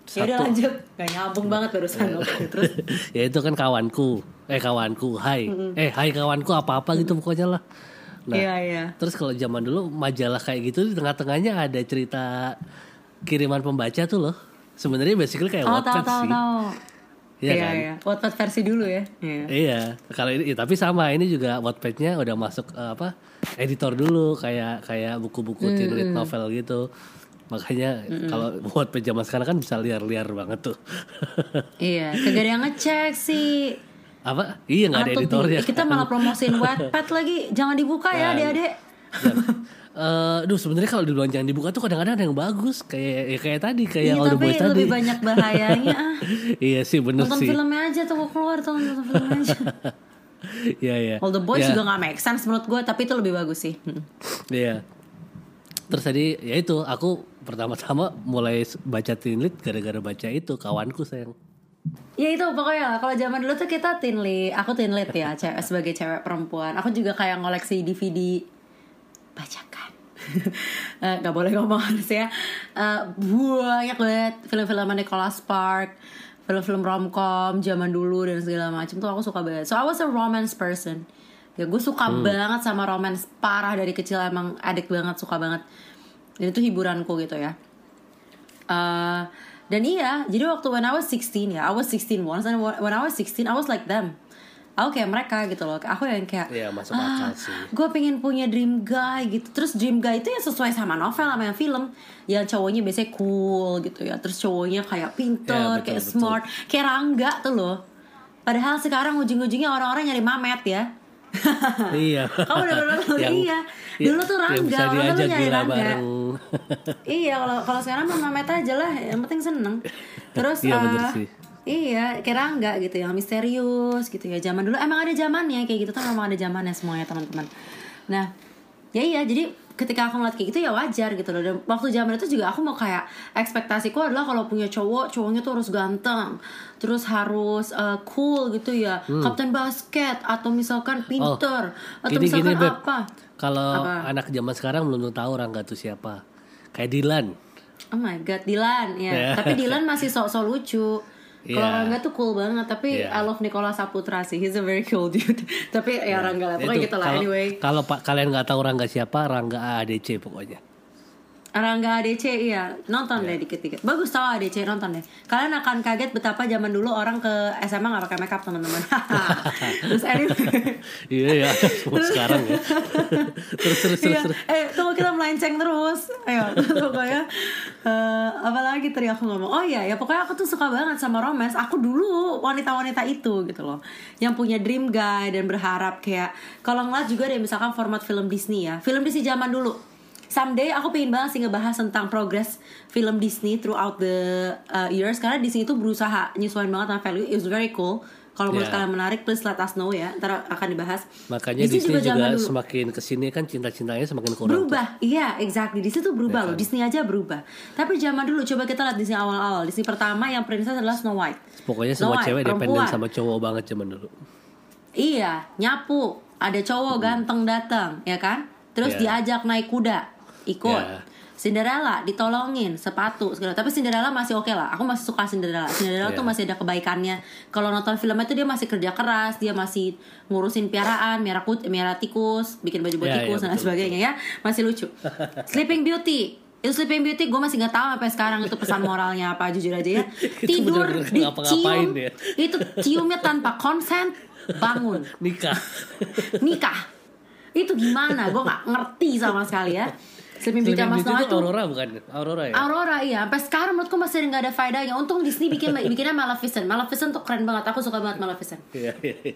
Ya udah lanjut Gak nyambung banget barusan Oke, [LAUGHS] Terus ya itu kan kawanku. Eh kawanku, hai. Eh hai kawanku apa-apa gitu pokoknya lah. Nah, Iya iya terus kalau zaman dulu majalah kayak gitu di tengah-tengahnya ada cerita kiriman pembaca tuh loh. Sebenarnya basically kayak Oh Wattpad tahu tahu sih. tahu Iya Iya kan? iya Wattpad versi dulu ya Iya Iya, kalau ini ya, tapi sama ini juga Wattpad-nya udah masuk eh, apa editor dulu kayak kayak buku-buku teen lit novel gitu. Makanya kalau [LAUGHS] Wattpad zaman sekarang kan bisa liar-liar banget tuh. [LAUGHS] Iya Kagak ada yang ngecek sih apa? Iya nggak ada editornya. di- Kita malah [LAUGHS] promosiin Wattpad lagi Jangan dibuka ya Kan. adik-adik Eh, duh sebenarnya kalau duluan jangan dibuka tuh kadang-kadang ada yang bagus kayak ya kayak tadi kayak Iya All the tapi Boys tadi. lebih banyak bahayanya ah. iya sih bener Nonton sih. filmnya aja tuh keluar tuh nonton filmnya aja Iya iya. All the Boys Ya, juga gak make sense menurut gue Tapi itu lebih bagus sih. Iya. Terus tadi ya itu aku pertama-tama mulai baca teen lit gara-gara baca itu kawanku sayang. Ya itu pokoknya kalau zaman dulu tuh kita teen lit Aku teen lit ya [LAUGHS] cewek, sebagai cewek perempuan. Aku juga kayak ngoleksi DVD Bacakan. [LAUGHS] Eh, Gak boleh ngomong harus ya. Eh, Banyak banget film-film Nicholas Spark Film-film romcom zaman dulu dan segala macam tuh aku suka banget. So I was a romance person Ya gue suka banget sama romance parah dari kecil emang adik banget suka banget Dan itu hiburanku gitu ya Uh, dan iya, jadi waktu when I was 16 ya, I was 16 once and when I was 16 I was like them. Aku kayak mereka gitu loh. Aku yang kayak Iya, masuk akal sih. Gue pengen punya dream guy gitu. Terus dream guy itu ya sesuai sama novel sama yang film. Yang cowoknya biasanya cool gitu ya. Terus cowoknya kayak pinter, betul, kayak betul. smart, kayak Rangga tuh loh. Padahal sekarang ujung-ujungnya orang-orang nyari mamet ya. Iya. [LAUGHS] Kamu udah pernah nonton? Yang- Iya. Dulu tuh yang Rangga, bisa orang tuh diajak nyari gila Rangga. bareng. [LAUGHS] iya kalau kalau sekarang mah mamet aja lah yang penting seneng terus Iya, bener sih. iya kayak Rangga gitu yang misterius gitu ya zaman dulu emang ada zamannya kayak gitu tuh memang ada zamannya semuanya teman-teman nah ya iya jadi ketika aku ngeliat kayak gitu ya wajar gitu loh dan waktu zaman itu juga aku mau kayak ekspektasiku adalah kalau punya cowok cowoknya tuh harus ganteng terus harus eh, cool gitu ya kapten basket atau misalkan pinter atau Hmm. Oh, Gini gini misalkan Beb. apa Kalau anak zaman sekarang belum tahu orang gak tuh siapa. Kayak Dilan. Oh my god, Dilan ya. Ya. Tapi Dilan [LAUGHS] masih sok-sok lucu. Kalau Iya. Rangga tuh cool banget, tapi Iya. I love Nicola Saputra sih. He's a very cool [LAUGHS] dude. tapi ya Rangga lah, pokoknya Itu, gitu lah anyway. Kalau pak kalian nggak tahu Rangga siapa, Rangga AADC pokoknya. Rangga ADC iya nonton deh dikit-dikit bagus tau ADC nonton deh kalian akan kaget betapa zaman dulu orang ke SMA nggak pakai makeup teman-teman [LAUGHS] terus anyway Iya ya, sekarang ya. terus terus terus Iya. terus. Eh, tunggu kita melenceng terus. Ayo, pokoknya eh apa lagi tadi aku ngomong? Oh iya, ya pokoknya aku tuh suka banget sama romance. Aku dulu wanita-wanita itu gitu loh. Yang punya dream guy dan berharap kayak kalau ngeliat juga deh misalkan format film Disney ya. Film Disney zaman dulu. Someday aku pengen banget sih ngebahas tentang progress film Disney throughout the uh, years karena Disney itu berusaha nyesuaiin banget sama value. It was very cool. Kalau menurut Yeah. kalian menarik, please let us know ya. Ntar akan dibahas. Makanya Disney, juga, zaman dulu semakin ke sini kan cinta-cintanya semakin kurang. tuh. berubah iya exactly di situ berubah Ya loh kan? Disney aja berubah tapi zaman dulu coba kita lihat Disney awal-awal Disney pertama yang princess adalah Snow White Pokoknya Snow semua White, cewek dependen sama cowok banget zaman dulu. iya nyapu ada cowok ganteng datang ya kan terus Hmm. Ya. diajak naik kuda ikut. Ya. Cinderella ditolongin sepatu segala. Tapi Cinderella masih oke lah. Aku masih suka Cinderella. Cinderella Ya. tuh masih ada kebaikannya. Kalau nonton filmnya tuh dia masih kerja keras. Dia masih ngurusin piaraan miara kut miara tikus bikin baju buat Ya, ya, tikus dan lain betul, sebagainya ya. Masih lucu. [LAUGHS] Sleeping Beauty. Itu Sleeping Beauty gue masih nggak tahu sampai sekarang itu pesan moralnya apa jujur aja ya. [LAUGHS] Tidur dicium. ya. itu ciumnya tanpa konsen bangun. Nikah. nikah. Itu gimana? Gue nggak ngerti sama sekali ya [LAUGHS] Sleeping Beauty sama Snow itu White tuh Aurora bukan? Aurora ya? Aurora iya. Sampai sekarang menurutku masih nggak ada faedahnya. Untung Disney bikin [LAUGHS] bikinnya Maleficent. Maleficent tuh keren banget. Aku suka banget Maleficent. [LAUGHS] Iya, iya, iya.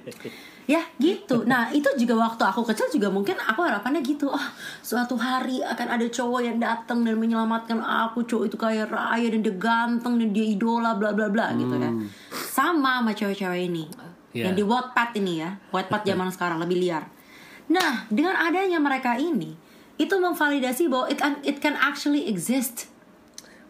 ya gitu. Nah itu juga waktu aku kecil juga mungkin aku harapannya gitu. Oh suatu hari akan ada cowok yang datang dan menyelamatkan aku. Cowok itu kaya raya dan dia ganteng dan dia idola bla bla bla gitu kan sama sama cewek-cewek ini. Ya. yang di Wattpad ini ya. Wattpad zaman sekarang lebih liar. Nah dengan adanya mereka ini itu memvalidasi bahwa it, it can actually exist.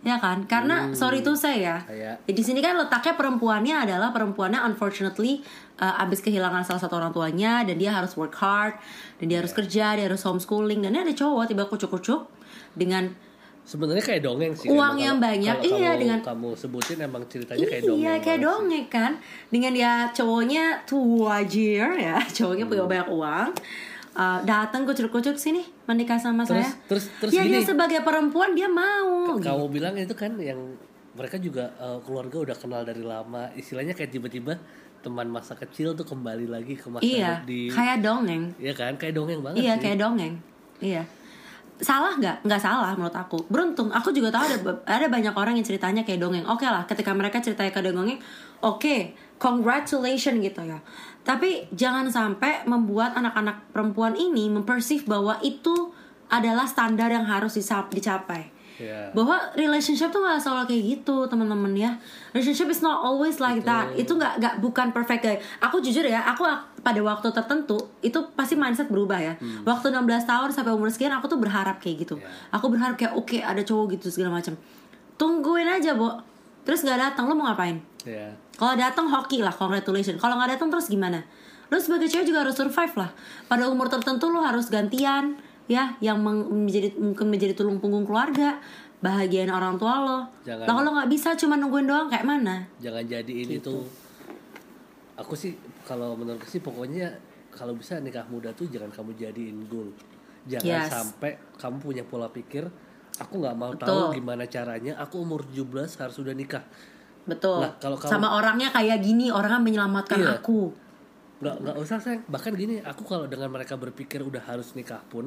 Ya kan? Karena sorry tuh saya Kayak- di sini kan letaknya perempuannya adalah perempuannya unfortunately uh, abis kehilangan salah satu orang tuanya dan dia harus work hard dan dia harus kerja dia harus homeschooling dan ini ada cowok tiba kucuk-kucuk dengan Sebenarnya kayak dongeng sih. Uang yang kalau- banyak, kalau iya, kamu, dengan- kamu sebutin emang ceritanya kayak dongeng. iya kayak dongeng kan? Dengan dia cowoknya tuajir ya cowoknya [LAUGHS] punya banyak uang uh, datang kucuk-kucuk sini menikah sama Terus- saya terus- terus ya dia gini. sebagai perempuan dia mau. Kamu bilang itu kan yang mereka juga eh, keluarga udah kenal dari lama. Istilahnya kayak tiba-tiba teman masa kecil tuh kembali lagi ke masa iya di kayak dongeng Iya kan kayak dongeng banget Iya sih. kayak dongeng. Iya. Salah nggak? Nggak salah menurut aku. Beruntung. Aku juga tahu ada ada banyak orang yang ceritanya kayak dongeng. Oke lah, ketika mereka ceritanya kayak dongeng, oke, congratulations gitu ya. Tapi jangan sampai membuat anak-anak perempuan ini mempersif bahwa itu adalah standar yang harus dicapai. Iya. Bahwa relationship tuh gak selalu kayak gitu teman-teman ya Relationship is not always like that Itu gak, gak bukan perfect guys Aku jujur ya Aku ak- pada waktu tertentu Itu pasti mindset berubah ya Waktu 16 tahun sampai umur sekian Aku tuh berharap kayak gitu Iya. Aku berharap kayak oke ada cowok gitu segala macam Tungguin aja Bo Terus gak datang Lo mau ngapain? Iya. Kalau datang hoki lah, congratulations. Kalau nggak datang terus gimana? Lo sebagai cewek juga harus survive lah. Pada umur tertentu lo harus gantian, ya, yang menjadi mungkin menjadi tulung punggung keluarga, bahagiain orang tua lo. Jangan- kalau nggak bisa cuma nungguin doang kayak mana? Jangan jadi ini Gitu. tuh. Aku sih kalau menurut sih pokoknya kalau bisa nikah muda tuh jangan kamu jadiin goal. Jangan Yes. sampai kamu punya pola pikir aku nggak mau Betul. tahu gimana caranya. Aku umur 17 harus sudah nikah. Betul. Lah, kalau kamu- Sama orangnya kayak gini, orangnya menyelamatkan Iya. aku. nggak nggak usah sayang bahkan gini aku kalau dengan mereka berpikir udah harus nikah pun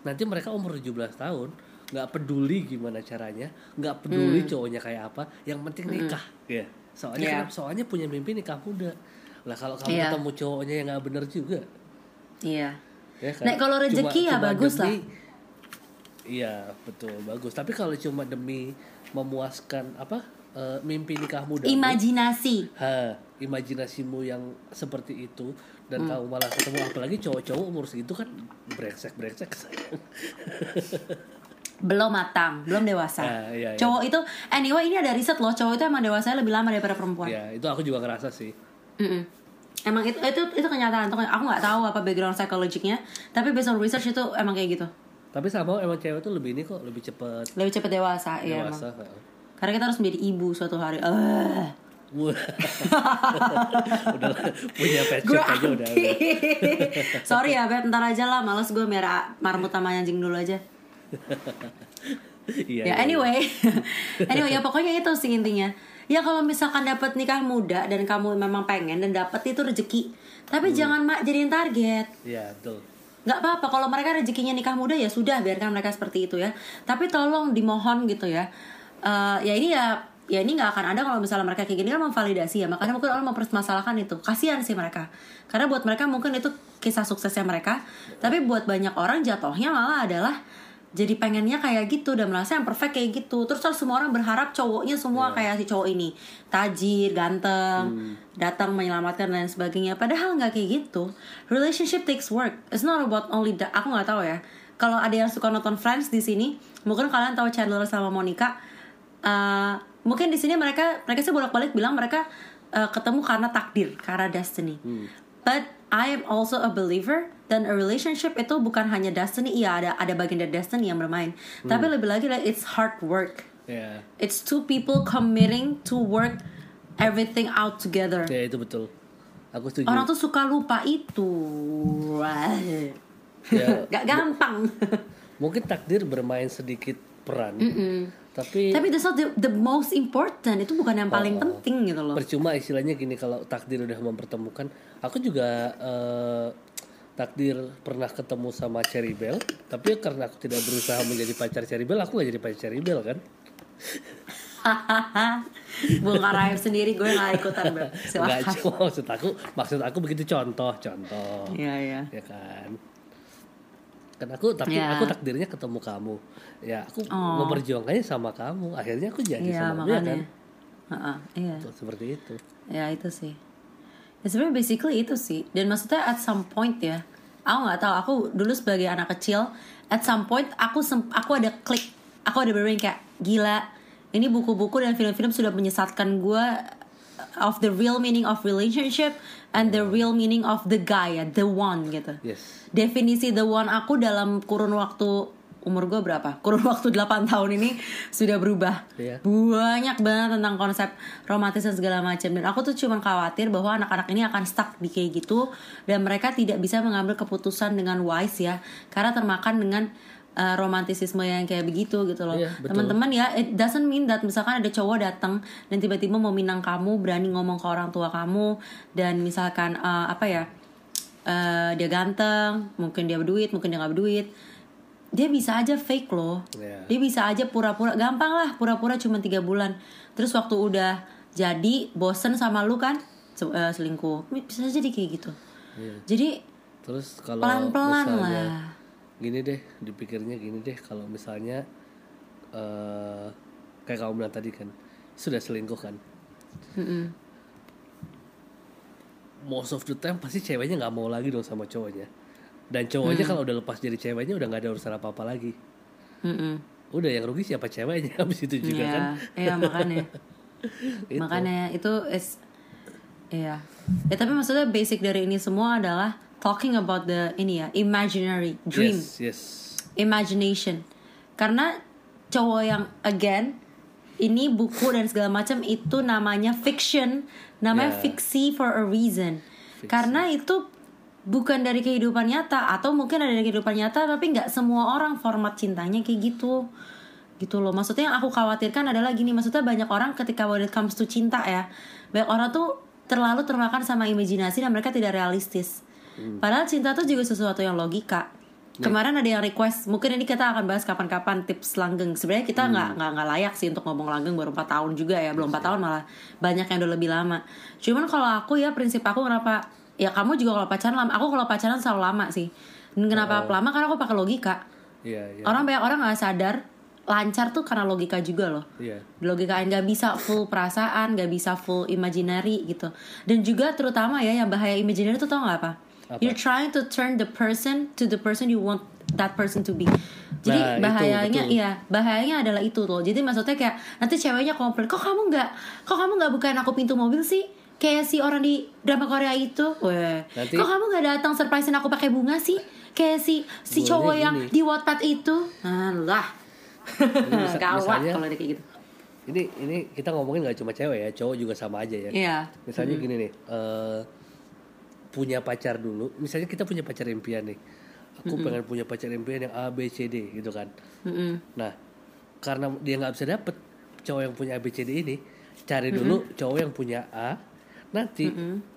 nanti mereka umur 17 tahun nggak peduli gimana caranya nggak peduli cowoknya kayak apa yang penting nikah ya soalnya Iya. kenapa? soalnya punya mimpi nikah muda lah kalau kamu Iya. ketemu cowoknya yang nggak bener juga Iya. ya kan Nah, kalau rezeki ya bagus lah. iya betul bagus tapi kalau cuma demi memuaskan apa eh, mimpi nikah muda Imajinasi. Ha, imajinasimu yang seperti itu dan Hmm. kamu malah ketemu apalagi cowok-cowok umur segitu kan brengsek-brengsek. belum matang, belum dewasa. Ah, iya, iya. Cowok itu, anyway ini ada riset loh, cowok itu emang dewasanya lebih lama daripada perempuan. ya, itu aku juga ngerasa sih. Mm-mm. Emang itu itu itu kenyataan. Itu, aku nggak tahu apa background psikologiknya, tapi based on research itu emang kayak gitu. Tapi sama emang cewek tuh lebih ini kok, lebih cepet Lebih cepat dewasa, iya emang. dewasa. Karena kita harus menjadi ibu suatu hari. Eh. Wah. [LAUGHS] udah punya pet shop aja udah. Sorry ya, Beb, ntar aja lah. Males gue merah marmut sama anjing dulu aja. [LAUGHS] Iya, ya iya, anyway [LAUGHS] anyway ya pokoknya itu sih intinya ya kalau misalkan dapat nikah muda dan kamu memang pengen dan dapat itu rezeki. Tapi Hmm. jangan mak jadiin target. Iya, betul. nggak apa-apa kalau mereka rezekinya nikah muda ya sudah biarkan mereka seperti itu ya. Tapi tolong dimohon gitu ya. Eh, ya ini ya ya ini nggak akan ada kalau misalnya mereka kayak gini. Kan memvalidasi ya. Makanya mungkin orang mempermasalahkan itu. Kasihan sih mereka. Karena buat mereka mungkin itu kisah suksesnya mereka. Tapi buat banyak orang jatuhnya malah adalah jadi pengennya kayak gitu dan merasa yang perfect kayak gitu. Terus terus semua orang berharap cowoknya semua kayak si cowok ini. Tajir ganteng datang menyelamatkan dan sebagainya. Padahal nggak kayak gitu. Relationship takes work. It's not about only that aku nggak tahu ya. Kalau ada yang suka nonton Friends di sini mungkin kalian tahu Chandler sama Monica. Uh, mungkin di sini mereka mereka sih bolak-balik bilang mereka uh, ketemu karena takdir karena destiny. But I am also a believer dan a relationship itu bukan hanya destiny iya ada ada bagian dari destiny yang bermain tapi lebih lagi like it's hard work Ya, it's two people committing to work everything out together ya itu betul. Aku setuju. orang tuh suka lupa itu Ya, [LAUGHS] gak gampang mungkin takdir bermain sedikit peran. Tapi tapi that's not the, the most important itu bukan yang paling Oh. penting gitu loh percuma istilahnya gini kalau takdir udah mempertemukan. Aku juga eh, takdir pernah ketemu sama Cherry Bell, tapi karena aku tidak berusaha menjadi pacar Cherry Bell, aku gak jadi pacar Cherry Bell kan? [LAUGHS] bongkar aib sendiri gue gak ikutan Enggak silakan [LAUGHS] cuma maksud aku, maksud aku begitu contoh, contoh. Iya iya. ya kan kan aku tapi Ya. aku takdirnya ketemu kamu ya aku Oh. memperjuangkannya sama kamu akhirnya aku jadi Iya sama dia kan makanya. Heeh, iya. Seperti itu Ya itu sih. Ya sebenarnya basically itu sih. Dan maksudnya at some point ya. Aku nggak tahu. Aku dulu sebagai anak kecil, at some point aku sem- aku ada klik. Aku ada bener kayak gila. Ini buku-buku dan film-film sudah menyesatkan gue of the real meaning of relationship and the real meaning of the guy ya, the one gitu. yes definisi the one aku dalam kurun waktu umur gue berapa? Kurun [LAUGHS] waktu 8 tahun ini sudah berubah. Iya. Banyak banget tentang konsep romantis dan segala macam dan aku tuh cuma khawatir bahwa anak-anak ini akan stuck di kayak gitu dan mereka tidak bisa mengambil keputusan dengan wise ya karena termakan dengan uh, romantisisme yang kayak begitu gitu loh. Iya, betul. Teman-teman ya, it doesn't mean that misalkan ada cowok datang dan tiba-tiba mau minang kamu, berani ngomong ke orang tua kamu dan misalkan uh, apa ya? eh, dia ganteng, mungkin dia berduit, mungkin dia nggak berduit. Dia bisa aja fake loh. Iya. Dia bisa aja pura-pura, gampang lah pura-pura cuma tiga bulan. Terus waktu udah jadi bosen sama lu kan eh, selingkuh, bisa jadi kayak gitu. Iya. Jadi terus kalau pelan-pelan lah. gini deh dipikirnya gini deh kalau misalnya eh kayak kamu bilang tadi kan sudah selingkuh kan Mm-mm. most of the time pasti ceweknya nggak mau lagi dong sama cowoknya dan cowoknya kalau udah lepas jadi ceweknya udah nggak ada urusan apa apa lagi Mm-mm. udah yang rugi siapa ceweknya [LAUGHS] habis itu juga Iya, kan iya makanya. [LAUGHS] Itu. Makanya itu is Iya. Ya tapi maksudnya basic dari ini semua adalah talking about the ini ya, imaginary dream. yes yes imagination karena cowok yang again ini buku dan segala macam itu namanya fiction namanya Yeah. fiksi for a reason karena itu bukan dari kehidupan nyata atau mungkin ada dari kehidupan nyata tapi nggak semua orang format cintanya kayak gitu. Gitu loh. Maksudnya yang aku khawatirkan adalah gini maksudnya banyak orang ketika when it comes to cinta ya banyak orang tuh terlalu termakan sama imajinasi dan mereka tidak realistis. Padahal cinta tuh juga sesuatu yang logika. Kemarin ada yang request mungkin ini kita akan bahas kapan-kapan tips langgeng. Sebenarnya kita nggak nggak nggak layak sih untuk ngomong langgeng baru 4 tahun juga ya belum 4 tahun malah banyak yang udah lebih lama. Cuman kalau aku ya prinsip aku kenapa ya kamu juga kalau pacaran lama aku kalau pacaran selalu lama sih. Dan kenapa lama? Karena aku pakai logika. Iya iya. Orang banyak orang nggak sadar lancar tuh karena logika juga loh. Iya. Logika nggak bisa full perasaan nggak bisa full imaginary gitu. Dan juga terutama ya yang bahaya imaginary itu tau nggak apa? Apa? you're trying to turn the person to the person you want that person to be. Jadi Nah, itu, bahayanya betul. iya bahayanya adalah itu tuh jadi maksudnya kayak nanti ceweknya komplain kok kamu nggak kok kamu nggak bukain aku pintu mobil sih kayak si orang di drama Korea itu. Weh. Nanti- kok kamu nggak datang surprisein aku pakai bunga sih? Kayak si si Boleh cowok yang gini. di Wattpad itu. Alah [LAUGHS] Misa- gawat kalau kayak gitu. Ini ini kita ngomongin nggak cuma cewek ya cowok juga sama aja ya. Iya. misalnya gini nih eh, punya pacar dulu. Misalnya kita punya pacar impian nih. Aku pengen punya pacar impian yang A B C D gitu kan. Mm-mm. nah karena dia nggak bisa dapet cowok yang punya ABCD ini cari dulu cowok yang punya A nanti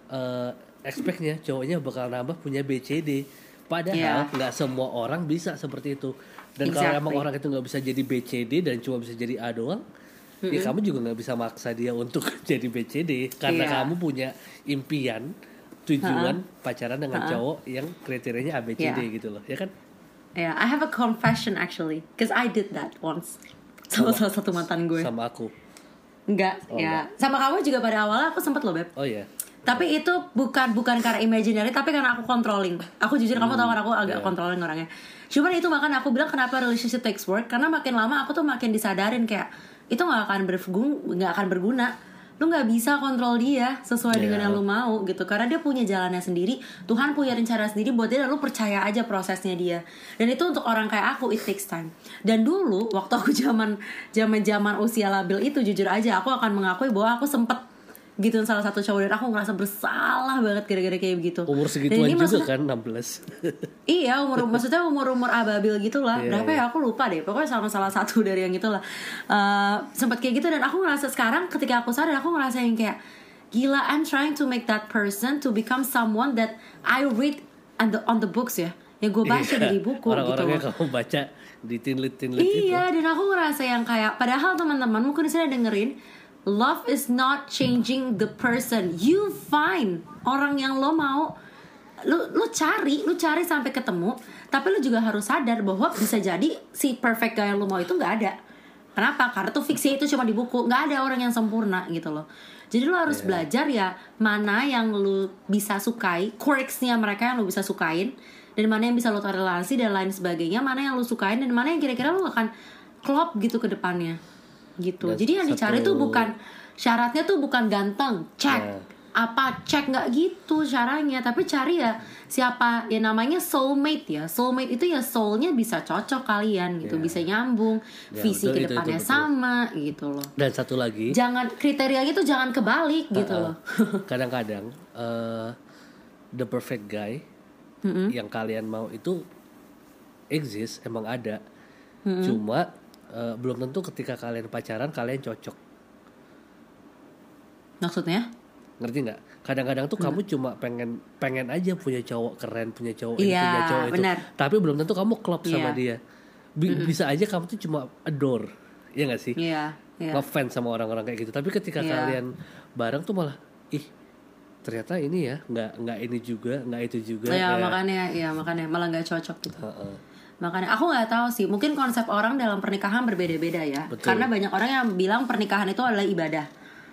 eh, expectnya cowoknya bakal nambah punya BCD padahal Yeah. nggak semua orang bisa seperti itu dan kalau Exactly. emang orang itu nggak bisa jadi BCD dan cuma bisa jadi A doang ya kamu juga nggak bisa maksa dia untuk [LAUGHS] jadi BCD karena Iya. kamu punya impian tujuan pacaran dengan cowok yang kriterianya ABCD Iya. gitu loh ya kan Yeah, I have a confession actually, because I did that once. Sama salah satu mantan gue. sama aku Enggak, Oh, ya. Sama kamu juga pada awalnya aku sempet loh, Beb. oh ya Tapi itu bukan bukan karena imaginary, tapi karena aku controlling. Aku jujur kamu tahu kan aku agak iya. controlling orangnya. Cuman itu makanya aku bilang kenapa relationship takes work karena makin lama aku tuh makin disadarin kayak itu nggak akan berguna, nggak akan berguna. Lu nggak bisa kontrol dia sesuai dengan Iya. yang lu mau gitu karena dia punya jalannya sendiri. Tuhan punya rencana sendiri buat dia dan lu percaya aja prosesnya dia. Dan itu untuk orang kayak aku it takes time. Dan dulu waktu aku [LAUGHS] zaman zaman zaman usia labil itu jujur aja aku akan mengakui bahwa aku sempet gituin salah satu cowok dan aku ngerasa bersalah banget gara-gara kayak begitu. Umur Dan segituan ini juga maksudnya- kan 16 [LAUGHS] iya umur maksudnya umur umur ababil gitulah. Iya, berapa iya. ya aku lupa deh. Pokoknya sama salah satu [LAUGHS] dari yang itulah uh, sempat kayak gitu dan aku ngerasa sekarang ketika aku sadar aku ngerasa yang kayak gila I'm trying to make that person to become someone that I read on the on the books ya. Yang gue baca Iya. dari buku gitu. Orang-orangnya loh. kamu baca di itu Iya, dan aku ngerasa yang kayak padahal teman-teman mungkin saya dengerin love is not changing the person. You find orang yang lo mau lu lu cari, lu cari sampai ketemu, tapi lu juga harus sadar bahwa bisa jadi si perfect guy yang lo mau itu nggak ada. Kenapa? Karena tuh fiksi itu cuma di buku, nggak ada orang yang sempurna gitu loh. Jadi lo harus belajar ya mana yang lu bisa sukai, quirksnya mereka yang lu bisa sukain, dan mana yang bisa lo toleransi dan lain sebagainya, mana yang lu sukain dan mana yang kira-kira lu akan klop gitu ke depannya. Gitu. Dan Jadi yang dicari satu- tuh bukan syaratnya tuh bukan ganteng, cek Ya. apa cek nggak gitu caranya, tapi cari ya siapa ya namanya soulmate ya. Soulmate itu ya soulnya bisa cocok kalian gitu, Ya. bisa nyambung, Ya, visi betul, ke itu- itu depannya betul. sama gitu loh. dan satu lagi Jangan kriterianya tuh jangan kebalik gitu uh, loh. [LAUGHS] kadang-kadang eh, the perfect guy yang kalian mau itu exist emang ada cuma eh, belum tentu ketika kalian pacaran kalian cocok Maksudnya? ngerti nggak kadang-kadang tuh kamu cuma pengen pengen aja punya cowok keren punya cowok ini Iya, punya cowok itu benar. tapi belum tentu kamu klop sama Iya. dia Bi- bisa aja kamu tuh cuma adore ya nggak sih Iya, iya. ngefans sama orang-orang kayak gitu tapi ketika Iya. kalian bareng tuh malah ih ternyata ini ya nggak nggak ini juga nggak itu juga Ya, makanya ya makanya malah nggak cocok gitu. Heeh. Makanya aku nggak tahu sih, mungkin konsep orang dalam pernikahan berbeda-beda ya. Betul. Karena banyak orang yang bilang pernikahan itu adalah ibadah.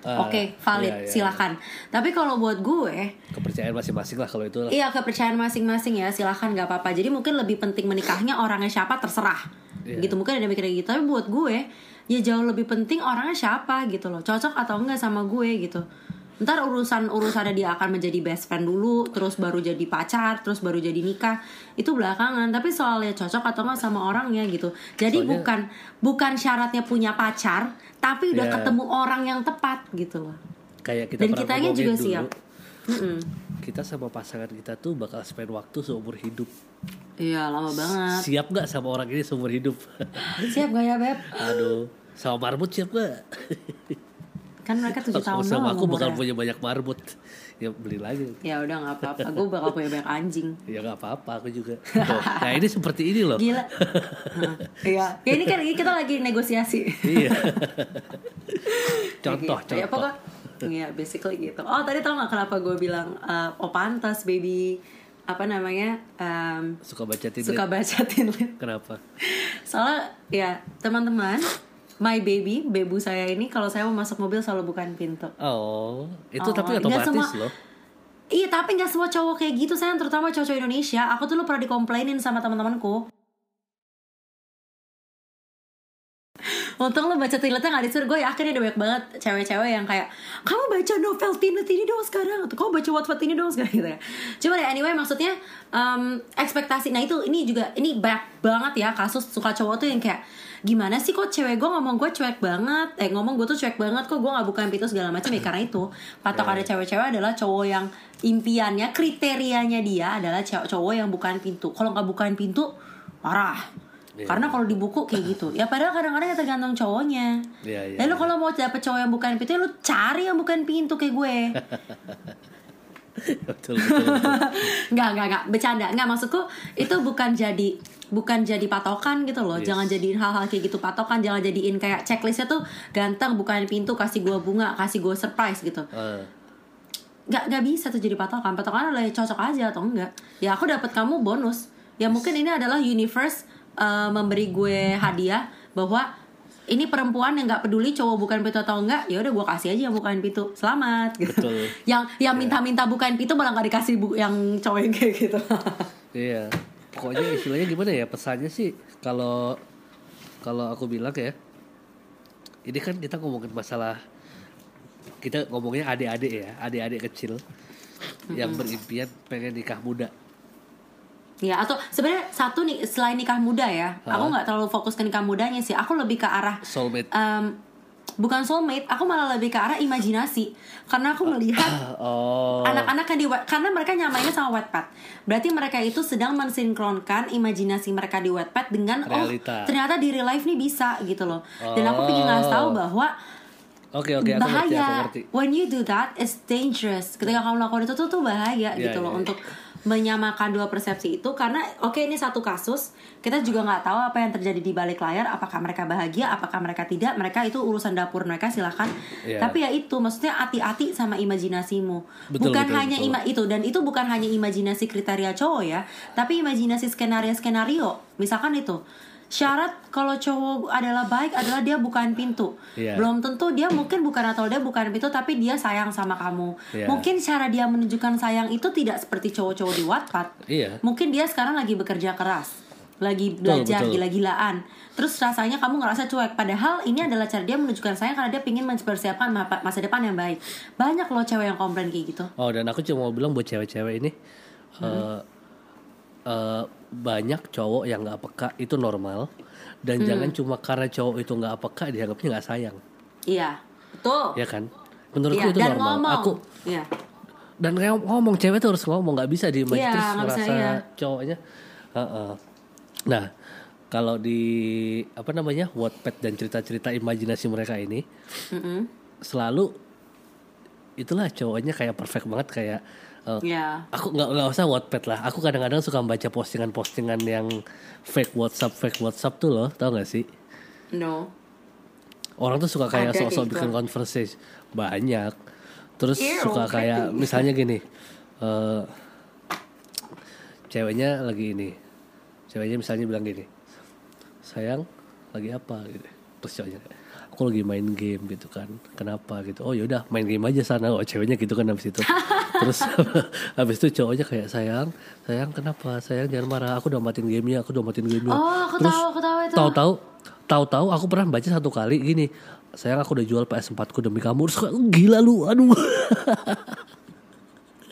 Ah, Oke, valid, iya, iya, silakan. Tapi kalau buat gue, kepercayaan masing-masing lah kalau itu lah. iya kepercayaan masing-masing ya, silakan nggak apa-apa. Jadi mungkin lebih penting menikahnya orangnya siapa terserah. Iya. Gitu mungkin ada mikir gitu. Tapi buat gue, ya jauh lebih penting orangnya siapa gitu loh. Cocok atau enggak sama gue gitu. Ntar urusan urusannya dia akan menjadi best friend dulu, terus baru jadi pacar, terus baru jadi nikah. Itu belakangan. Tapi soalnya cocok atau enggak sama orangnya gitu. Jadi Soalnya- bukan bukan syaratnya punya pacar, tapi udah Iya. ketemu orang yang tepat gitu loh. Kayak kita Dan kitanya juga dulu, siap. Kita sama pasangan kita tuh bakal spend waktu seumur hidup. Iya lama banget. Siap nggak sama orang ini seumur hidup? Siap gak ya beb? Aduh, sama marbot siap nggak? Kan mereka tujuh tahun sama aku bakal punya banyak marbot. Ya beli lagi. Ya udah nggak apa-apa. Gue bakal punya banyak anjing. Ya nggak apa-apa aku juga. Nah ini seperti ini loh. Gila. [LAUGHS] Iya. Ya ini kan kita lagi negosiasi. Iya. [LAUGHS] contoh, Gitu. Ya contoh. pokok. Iya basically gitu. Oh tadi tau gak kenapa gue bilang eh, oh pantas baby apa namanya em, Suka baca tinlit. suka baca tinlit. Kenapa? Soalnya ya teman-teman my baby bebu saya ini kalau saya mau masuk mobil selalu bukain pintu. Oh, itu Oh, tapi otomatis semua- loh. Iya tapi nggak semua cowok kayak gitu saya terutama cowok-cowok Indonesia. Aku tuh lu pernah dikomplainin sama teman-temanku. Untung lo baca tinletnya gak disuruh. Gue yakin ada banyak banget cewek-cewek yang kayak Kamu baca novel tinlet ini dong sekarang. Atau kamu baca Wattpad ini dong sekarang gitu ya. Cuma ya anyway maksudnya em, Ekspektasi Nah itu ini juga Ini banyak banget ya kasus suka cowok tuh yang kayak Gimana sih kok cewek gue ngomong gue cuek banget? Eh ngomong gue tuh cuek banget Kok gue gak bukain pintu segala macam? Ya karena itu Patok ada cewek-cewek adalah cowok yang Impiannya Kriterianya dia adalah cowok yang bukain pintu. Kalau gak bukain pintu Marah Iya. Karena kalau di buku kayak gitu. Ya padahal kadang-kadang ya tergantung cowoknya. Iya, iya, Lalu iya. kalau mau dapet cowok yang bukan pintu, ya lu cari yang bukan pintu kayak gue. [LAUGHS] betul, betul, betul. [LAUGHS] Nggak, nggak, nggak. Bercanda. Nggak, maksudku itu bukan jadi bukan jadi patokan gitu loh. Yes. Jangan jadiin hal-hal kayak gitu patokan. Jangan jadiin kayak checklistnya tuh ganteng, bukan pintu, kasih gue bunga, kasih gue surprise gitu. Eh, Nggak, nggak bisa tuh jadi patokan. Patokan adalah cocok aja atau enggak. Ya aku dapat kamu bonus. Ya mungkin ini adalah universe uh, memberi gue hadiah bahwa ini perempuan yang nggak peduli cowok bukan pintu atau enggak ya udah gue kasih aja yang bukan pintu. Selamat gitu. Betul. [LAUGHS] yang yang minta-minta bukan pintu malah nggak dikasih bu yang cowok yang kayak gitu. [LAUGHS] Iya, pokoknya istilahnya gimana ya? Pesannya sih kalau kalau aku bilang ya, ini kan kita ngomongin masalah kita ngomongnya adik-adik ya, adik-adik kecil yang berimpian pengen nikah muda. Ya atau sebenarnya satu nih selain nikah muda ya aku nggak terlalu fokus ke nikah mudanya sih aku lebih ke arah Soulmate. em, bukan soulmate aku malah lebih ke arah imajinasi karena aku melihat [COUGHS] Oh, anak-anak yang di karena mereka nyamainnya sama Wattpad. Berarti mereka itu sedang mensinkronkan imajinasi mereka di Wattpad dengan Realita. oh ternyata di real life nih bisa gitu loh. Dan aku pengen ngasih tahu bahwa oke oke aku ngerti, aku bahaya. ngerti. When you do that, it's dangerous. Ketika kamu lakukan itu tuh tuh bahaya Iya, gitu loh iya. untuk menyamakan dua persepsi itu karena oke ini satu kasus kita juga nggak tahu apa yang terjadi di balik layar apakah mereka bahagia apakah mereka tidak mereka itu urusan dapur mereka silahkan Iya. tapi ya itu maksudnya hati-hati sama imajinasimu Betul, bukan betul, hanya betul. ima itu dan itu bukan hanya imajinasi kriteria cowok ya tapi imajinasi skenario skenario misalkan itu syarat kalau cowok adalah baik adalah dia bukan pintu. Iya. belum tentu dia mungkin bukan atau dia bukan pintu tapi dia sayang sama kamu. Iya. mungkin cara dia menunjukkan sayang itu tidak seperti cowok-cowok di Wattpad Iya. mungkin dia sekarang lagi bekerja keras lagi belajar gila-gilaan. Terus rasanya kamu ngerasa cuek. Padahal ini adalah cara dia menunjukkan sayang karena dia ingin mempersiapkan ma- masa depan yang baik. Banyak loh cewek yang komplain kayak gitu. Oh dan aku cuma mau bilang buat cewek-cewek ini eh, eh, banyak cowok yang nggak peka itu normal dan jangan cuma karena cowok itu nggak peka dianggapnya nggak sayang, iya betul ya kan? Menurutku Iya, itu dan normal. ngomong Aku iya dan kayak ngomong cewek tuh harus ngomong nggak bisa diem aja Iya, terus bisa, ngerasa iya. cowoknya. Heeh. Nah kalau di apa namanya Wattpad dan cerita-cerita imajinasi mereka ini Mm-mm. selalu itulah cowoknya kayak perfect banget kayak eh, Iya. aku nggak nggak usah Wattpad lah. Aku kadang-kadang suka baca postingan-postingan yang fake WhatsApp fake WhatsApp tuh loh. Tau gak sih? No. Orang tuh suka kayak sosok bikin conversation. Banyak. Terus Ew, suka kayak misalnya gini eh ceweknya lagi ini. Ceweknya misalnya bilang gini sayang lagi apa? Gitu. Terus cowoknya aku lagi main game gitu kan. Kenapa gitu? Oh yaudah main game aja sana. Oh ceweknya gitu kan habis itu. [LAUGHS] Terus [LAUGHS] habis itu cowoknya kayak sayang sayang kenapa? Sayang jangan marah. Aku udah matiin gamenya aku udah matiin gamenya. Oh aku Terus tahu aku tahu itu. tahu-tahu tahu-tahu aku pernah baca satu kali gini sayang aku udah jual PS4 ku demi kamu. Terus gila lu aduh [LAUGHS]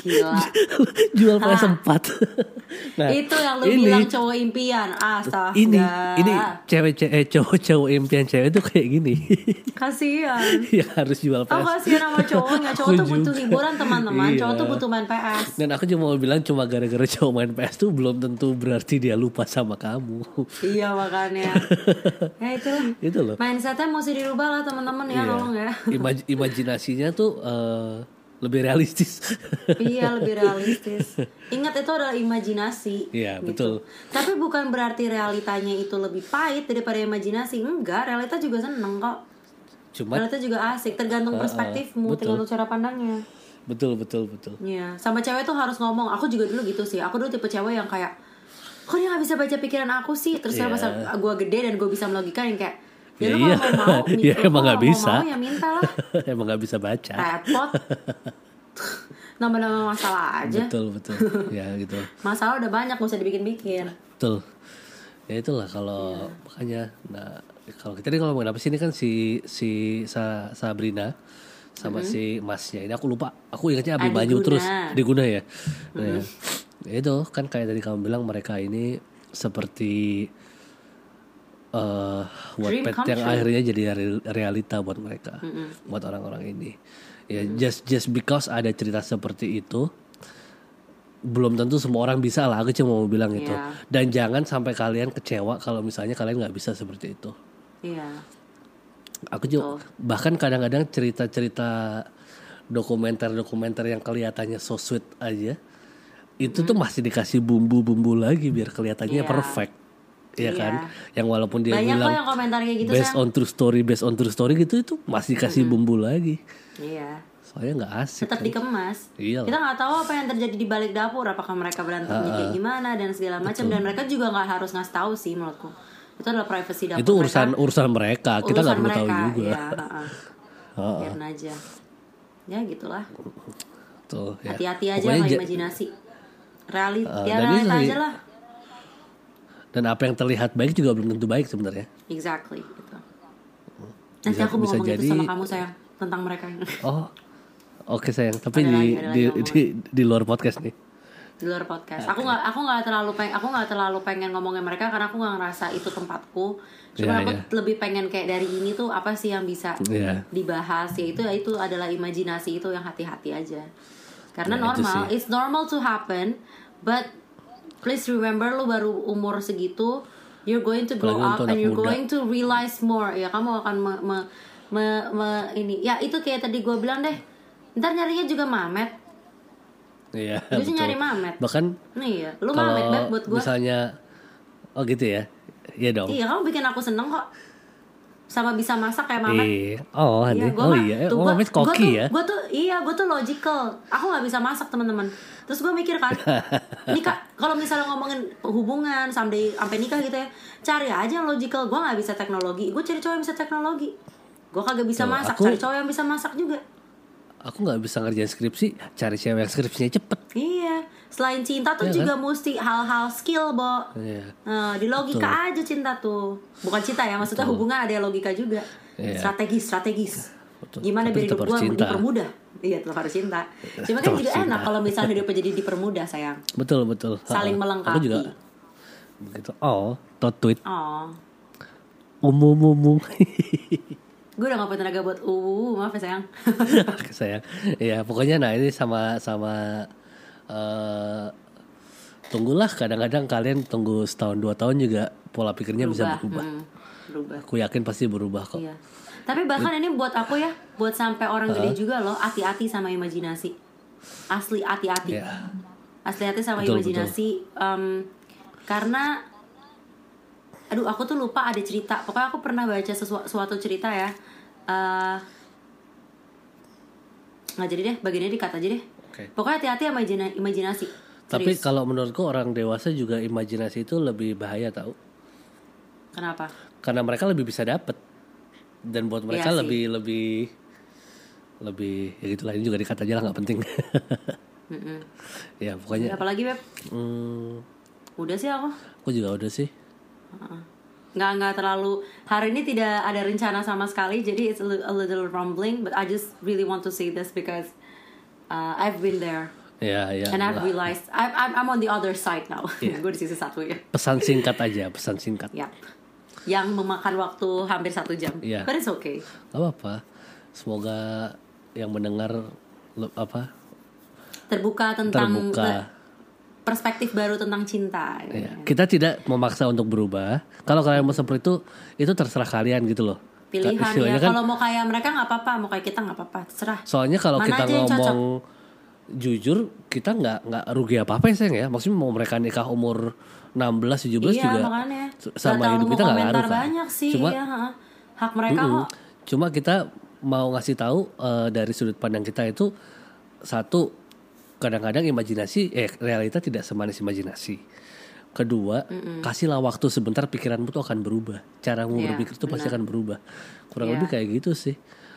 gila. [LAUGHS] Jual PS4 [LAUGHS] nah itu yang lu ini bilang cowok impian. Astaga. Ini ini cewek cewek cowok cowok impian cewek tuh kayak gini. [LAUGHS] Kasihan. Ya harus jual Oh PS. kasihan sama cowoknya Cowok Aku tuh butuh hiburan teman-teman. Cowok Iya. tuh butuh main PS. Dan aku cuma mau bilang cuma gara-gara cowok main PS tuh belum tentu berarti dia lupa sama kamu. Iya makanya. Ya itu. Itu loh. Mindsetnya mesti dirubah lah teman-teman ya Iya. Tolong ya. Imaj- imajinasinya tuh eh, lebih realistis [LAUGHS] Iya lebih realistis [LAUGHS] Ingat itu adalah imajinasi Iya, gitu. betul. Tapi bukan berarti realitanya itu lebih pahit daripada imajinasi Enggak, realita juga seneng kok cuma Realita juga asik Tergantung perspektifmu betul. Tergantung cara pandangnya betul betul betul Iya, sama cewek tuh harus ngomong. Aku juga dulu gitu sih. Aku dulu tipe cewek yang kayak, kok dia nggak bisa baca pikiran aku sih? Terus Iya. pas gue gede dan gue bisa melogika yang kayak, Ya ya, iya. kalau mau, [LAUGHS] Ya emang nggak kalau bisa. mau ya minta lah. [LAUGHS] emang nggak bisa baca Repot. [LAUGHS] Nambah-nambah masalah aja. betul betul ya gitu Masalah udah banyak, gak usah dibikin-bikin. betul ya itulah kalau Iya. makanya nah kalau kita nih ngomongin apa sih ini kan si si Sa- Sabrina sama si Masnya ini aku lupa aku ingatnya. Abi Adi Banyu terus di Guna ya Nah, Mm-hmm. ya itu kan kayak tadi kamu bilang mereka ini seperti eh Wattpad come yang akhirnya jadi real- realita buat mereka buat orang-orang ini ya just just because ada cerita seperti itu belum tentu semua orang bisa lah. Aku cuma mau bilang itu. Iya. Dan jangan sampai kalian kecewa kalau misalnya kalian nggak bisa seperti itu. Iya. Aku juga bahkan kadang-kadang cerita-cerita dokumenter-dokumenter yang kelihatannya so sweet aja itu tuh masih dikasih bumbu-bumbu lagi biar kelihatannya Iya. perfect. Iya Iya. kan? Yang walaupun dia Banyak bilang kok yang komentar kayak gitu based sayang. on true story, based on true story gitu itu masih kasih bumbu lagi. Iya. Soalnya nggak asik. Tetap kan. dikemas. Iya Kita nggak tahu apa yang terjadi di balik dapur, apakah mereka berantemnya kayak gimana dan segala macam dan mereka juga nggak harus ngasih tahu sih menurutku. Itu adalah privacy dapur. Itu urusan mereka. urusan mereka. Kita nggak perlu tahu juga. Iya, heeh. Heeh. Biarin aja. Ya gitulah. Tuh, ya. Hati-hati aja Pokoknya sama imajinasi. Realit, Uh, ya realita aja lah. Dan apa yang terlihat baik juga belum tentu baik sebenarnya. Exactly. Gitu. Nanti Bisa- aku mau bisa ngomong itu jadi- sama kamu sayang tentang mereka Oh, oke sayang. Tapi Ada di, lagi, di, lagi di di luar podcast nih. di luar podcast. Aku nggak aku nggak terlalu pengen aku nggak terlalu pengen ngomongin mereka karena aku nggak ngerasa itu tempatku. Cuma Iya, aku iya. lebih pengen kayak dari ini tuh apa sih yang bisa Iya. dibahas ya itu itu adalah imajinasi itu yang hati-hati aja. Karena Ya, itu normal, it's normal to happen, but please remember lu baru umur segitu, you're going to grow Apalagi up and you're muda. going to realize more. Ya kamu akan me, me, me- me- ini ya itu kayak tadi gue bilang deh. Ntar nyarinya juga mamet. Iya. Gue sih betul. nyari mamet. Bahkan Nih ya, lu mamet banget buat gue. misalnya oh gitu ya. Iya dong. Iya, kamu bikin aku seneng kok. Sama bisa masak kayak mamet. Iya. Oh, Iya, gua oh iya. tuh Oh, gua- gua koki tuh- ya. Gua tuh iya, gue tuh logical. Aku nggak bisa masak teman-teman. Terus gue mikir kan, [LAUGHS] ini kak, kalau misalnya ngomongin hubungan sampai sampai nikah gitu ya, cari aja yang logical. Gue nggak bisa teknologi. Gue cari cowok yang bisa teknologi. Gue kagak bisa Tuh, masak. aku- Cari cowok yang bisa masak juga. Aku nggak bisa ngerjain skripsi, cari cewek yang skripsinya cepet. Iya. Selain cinta tuh Iya juga mesti hal-hal skill, Bo. Iya. Nah, di logika aja cinta tuh. Bukan cinta ya, maksudnya hubungan ada logika juga. Iya. Strategis, strategis. Betul. Gimana Tapi biar hidup gue dipermudah? Iya, tetap harus cinta. Cuma kan juga enak kalau misalnya [LAUGHS] hidupnya jadi dipermudah, sayang. Betul betul. Saling melengkapi. Aku juga begitu. Oh, tot tweet. Oh, Umum umum. [LAUGHS] gue udah gak punya tenaga buat uh, maaf ya sayang. [LAUGHS] saya ya pokoknya nah ini sama sama eh tunggulah kadang-kadang kalian tunggu setahun dua tahun juga pola pikirnya bisa berubah Hmm, berubah. aku yakin pasti berubah kok Iya. Tapi bahkan ini buat aku ya, buat sampai orang gede juga loh, hati-hati sama imajinasi. Asli hati-hati. ya Asli hati sama Betul, imajinasi. Em, karena aduh aku tuh lupa ada cerita. Pokoknya aku pernah baca sesuatu suatu cerita ya. Eh nggak jadi deh, bagiannya dikat aja deh. Oke. Pokoknya hati-hati sama imajina- imajinasi. tapi Serius. kalau menurutku orang dewasa juga imajinasi itu lebih bahaya tahu Kenapa? karena mereka lebih bisa dapet dan buat mereka Iya sih. lebih lebih lebih ya gitulah ini juga dikat aja lah nggak penting [LAUGHS] Mm-mm. ya pokoknya Apalagi beb? hmm, Udah sih aku. aku juga udah sih nggak nggak terlalu hari ini tidak ada rencana sama sekali jadi it's a little, a little rumbling but I just really want to say this because uh, I've been there ya ya and I've realized I'm I'm, I'm on the other side now [LAUGHS] gue di sisi satu ya pesan singkat aja pesan singkat Yap. yang memakan waktu hampir satu jam Iya. but it's okay Gak apa-apa. Semoga yang mendengar apa terbuka tentang terbuka. perspektif baru tentang cinta Ya, Kita tidak memaksa untuk berubah. Kalau kalian mau seperti itu, itu terserah kalian gitu loh. Pilihan ya kan, kalau mau kayak mereka nggak apa-apa mau kayak kita nggak apa-apa terserah soalnya kalau Mana kita ngomong jujur, kita nggak nggak rugi apa-apa ya sayang ya. Maksudnya mau mereka nikah umur 16, 17 iya juga makanya sama hidup kita nggak ngaruh kan. banyak sih Cuma iya, ha. hak mereka Mm-mm. kok Cuma kita mau ngasih tahu eh, dari sudut pandang kita itu satu kadang-kadang imajinasi eh realita tidak semanis imajinasi. Kedua, kasihlah waktu sebentar pikiranmu tuh akan berubah. Cara kamu Iya, berpikir tuh pasti akan berubah. Kurang Iya. lebih kayak gitu sih.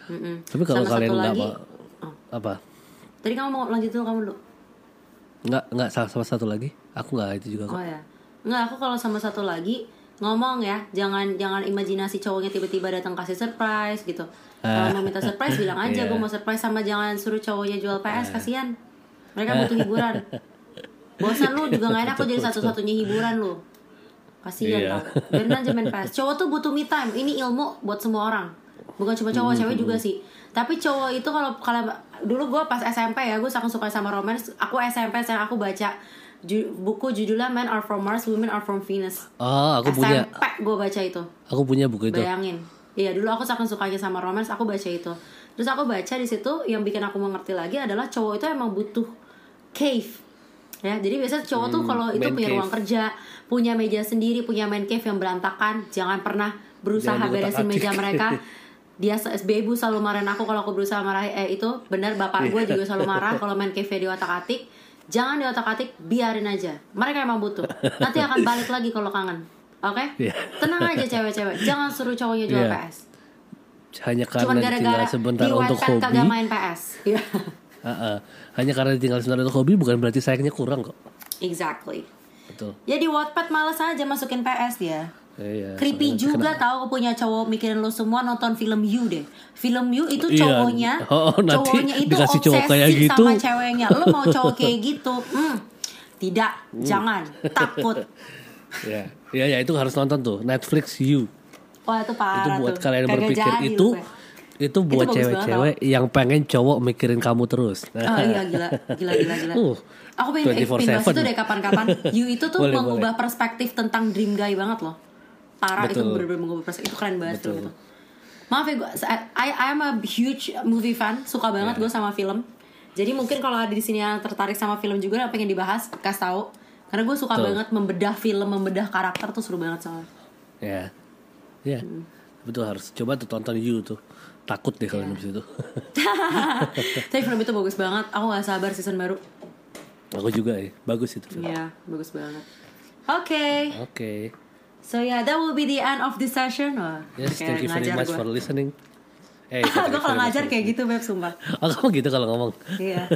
Mm-mm. Tapi kalau Sama kalian nggak lagi- mau apa? Tadi kamu mau lanjut dulu kamu dulu. Nggak nggak sama, sama satu lagi. Aku nggak itu juga kok. Oh ya. Nggak, aku kalau sama satu lagi ngomong ya, jangan jangan imajinasi cowoknya tiba-tiba datang kasih surprise gitu. Kalau mau minta surprise bilang aja [LAUGHS] Iya. gue mau surprise sama jangan suruh cowoknya jual PS kasihan. Mereka butuh hiburan. [LAUGHS] Bosan lu juga gak enak lu jadi [LAUGHS] satu-satunya hiburan lu. Kasihan Iya. tau. Biarin aja main PS. Cowok tuh butuh me time. Ini ilmu buat semua orang. bukan cuma cowok cewek juga sih tapi cowok itu kalau kalau dulu gue pas SMP ya gue sangat suka sama romance aku SMP saya aku baca ju- buku judulnya Men Are From Mars Women Are From Venus Oh, aku punya SMP gue baca itu aku punya buku itu. bayangin iya dulu aku sangat sukanya sama romance aku baca itu terus aku baca di situ yang bikin aku mengerti lagi adalah cowok itu emang butuh cave ya jadi biasanya cowok tuh kalau itu punya cave. ruang kerja punya meja sendiri punya man cave yang berantakan jangan pernah berusaha Jangan beresin meja mereka [LAUGHS] dia SBB selalu marahin aku kalau aku berusaha marah eh itu benar bapak gue juga selalu [LAUGHS] marah kalau main cave di otak atik jangan di otak atik biarin aja mereka emang butuh nanti akan [LAUGHS] balik lagi kalau kangen oke Iya. tenang aja cewek-cewek jangan suruh cowoknya jual Iya. PS Hanya cuman karena ditinggal gara-gara sebentar di untuk hobi. kagak main PS Iya. Heeh. Hanya karena ditinggal sebentar untuk hobi bukan berarti sayangnya kurang kok. exactly Betul. ya di Wattpad malas aja masukin PS dia Iya. Creepy juga kena- tahu punya cowok mikirin lo semua nonton film You deh. Film You itu Iya. cowoknya, [LAUGHS] Oh, nanti cowoknya itu dikasih cowok kayak gitu. sama ceweknya. Lo mau cowok [LAUGHS] kayak gitu? Hmm, tidak, jangan, takut. [LAUGHS] Ya, ya, ya itu harus nonton tuh Netflix You. Wah itu parah itu buat tuh. kalian yang Kagak berpikir jadi itu lu, Pe. Itu buat cewek-cewek yang pengen cowok mikirin kamu terus. Oh iya gila, gila, gila, gila. [LAUGHS] Uh, Aku pengen, bahas 24/7. itu deh kapan-kapan. [LAUGHS] You itu tuh Boleh, mengubah perspektif tentang dream guy banget loh. Parah itu Betul. bener-bener mengubah perspektif. Itu keren banget Betul. tuh. Itu. Maaf ya, gue, I, I am a huge movie fan. Suka banget gue sama film. Jadi mungkin kalau ada di sini yang tertarik sama film juga yang pengen dibahas, kasih tahu. Karena gue suka Betul. banget membedah film, membedah karakter tuh seru banget soalnya. Ya, ya, betul harus coba tuh tonton You tuh. Takut deh kalau habis itu. [LAUGHS] Tapi film itu bagus banget. Aku gak sabar season baru. Aku juga ya, bagus itu. Iya, bagus banget. Oke. Oke. So yeah, that will be the end of this session. Wah, Yes, thank you very much gua. for listening. Eh, [LAUGHS] gue kalau ngajar kayak gitu beb sumpah. [LAUGHS] Oh, kamu gitu kalau ngomong. Iya.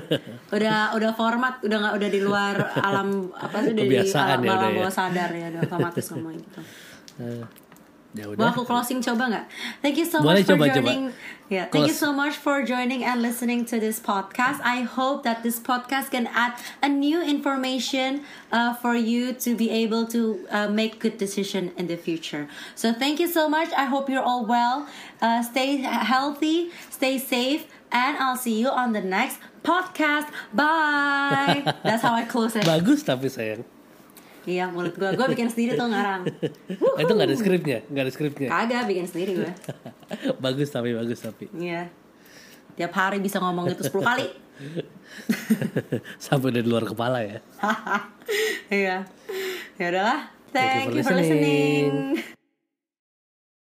Udah udah format, udah nggak udah di luar alam apa sih udah di Kebiasaan alam ya alam ya. bawah sadar ya, udah otomatis ngomong gitu. Ya udah. aku closing coba nggak? Thank you so Boleh, much for coba, coba. joining. Yeah, thank you so much for joining and listening to this podcast. I hope that this podcast can add a new information uh, for you to be able to uh, make good decision in the future. So thank you so much. I hope you're all well. Uh, stay healthy, stay safe, and I'll see you on the next podcast. Bye. [LAUGHS] That's how I close it. Bagus tapi sayang. Iya, mulut gue. Gue bikin sendiri tuh ngarang. Ah, [LAUGHS] itu nggak ada skripnya, nggak ada skripnya. Kagak bikin sendiri gue. [LAUGHS] bagus tapi bagus tapi. Iya. Tiap hari bisa ngomong itu 10 kali. [LAUGHS] Sampai udah di luar kepala ya. Iya. Ya udahlah. Thank Thank you you for for listening. listening.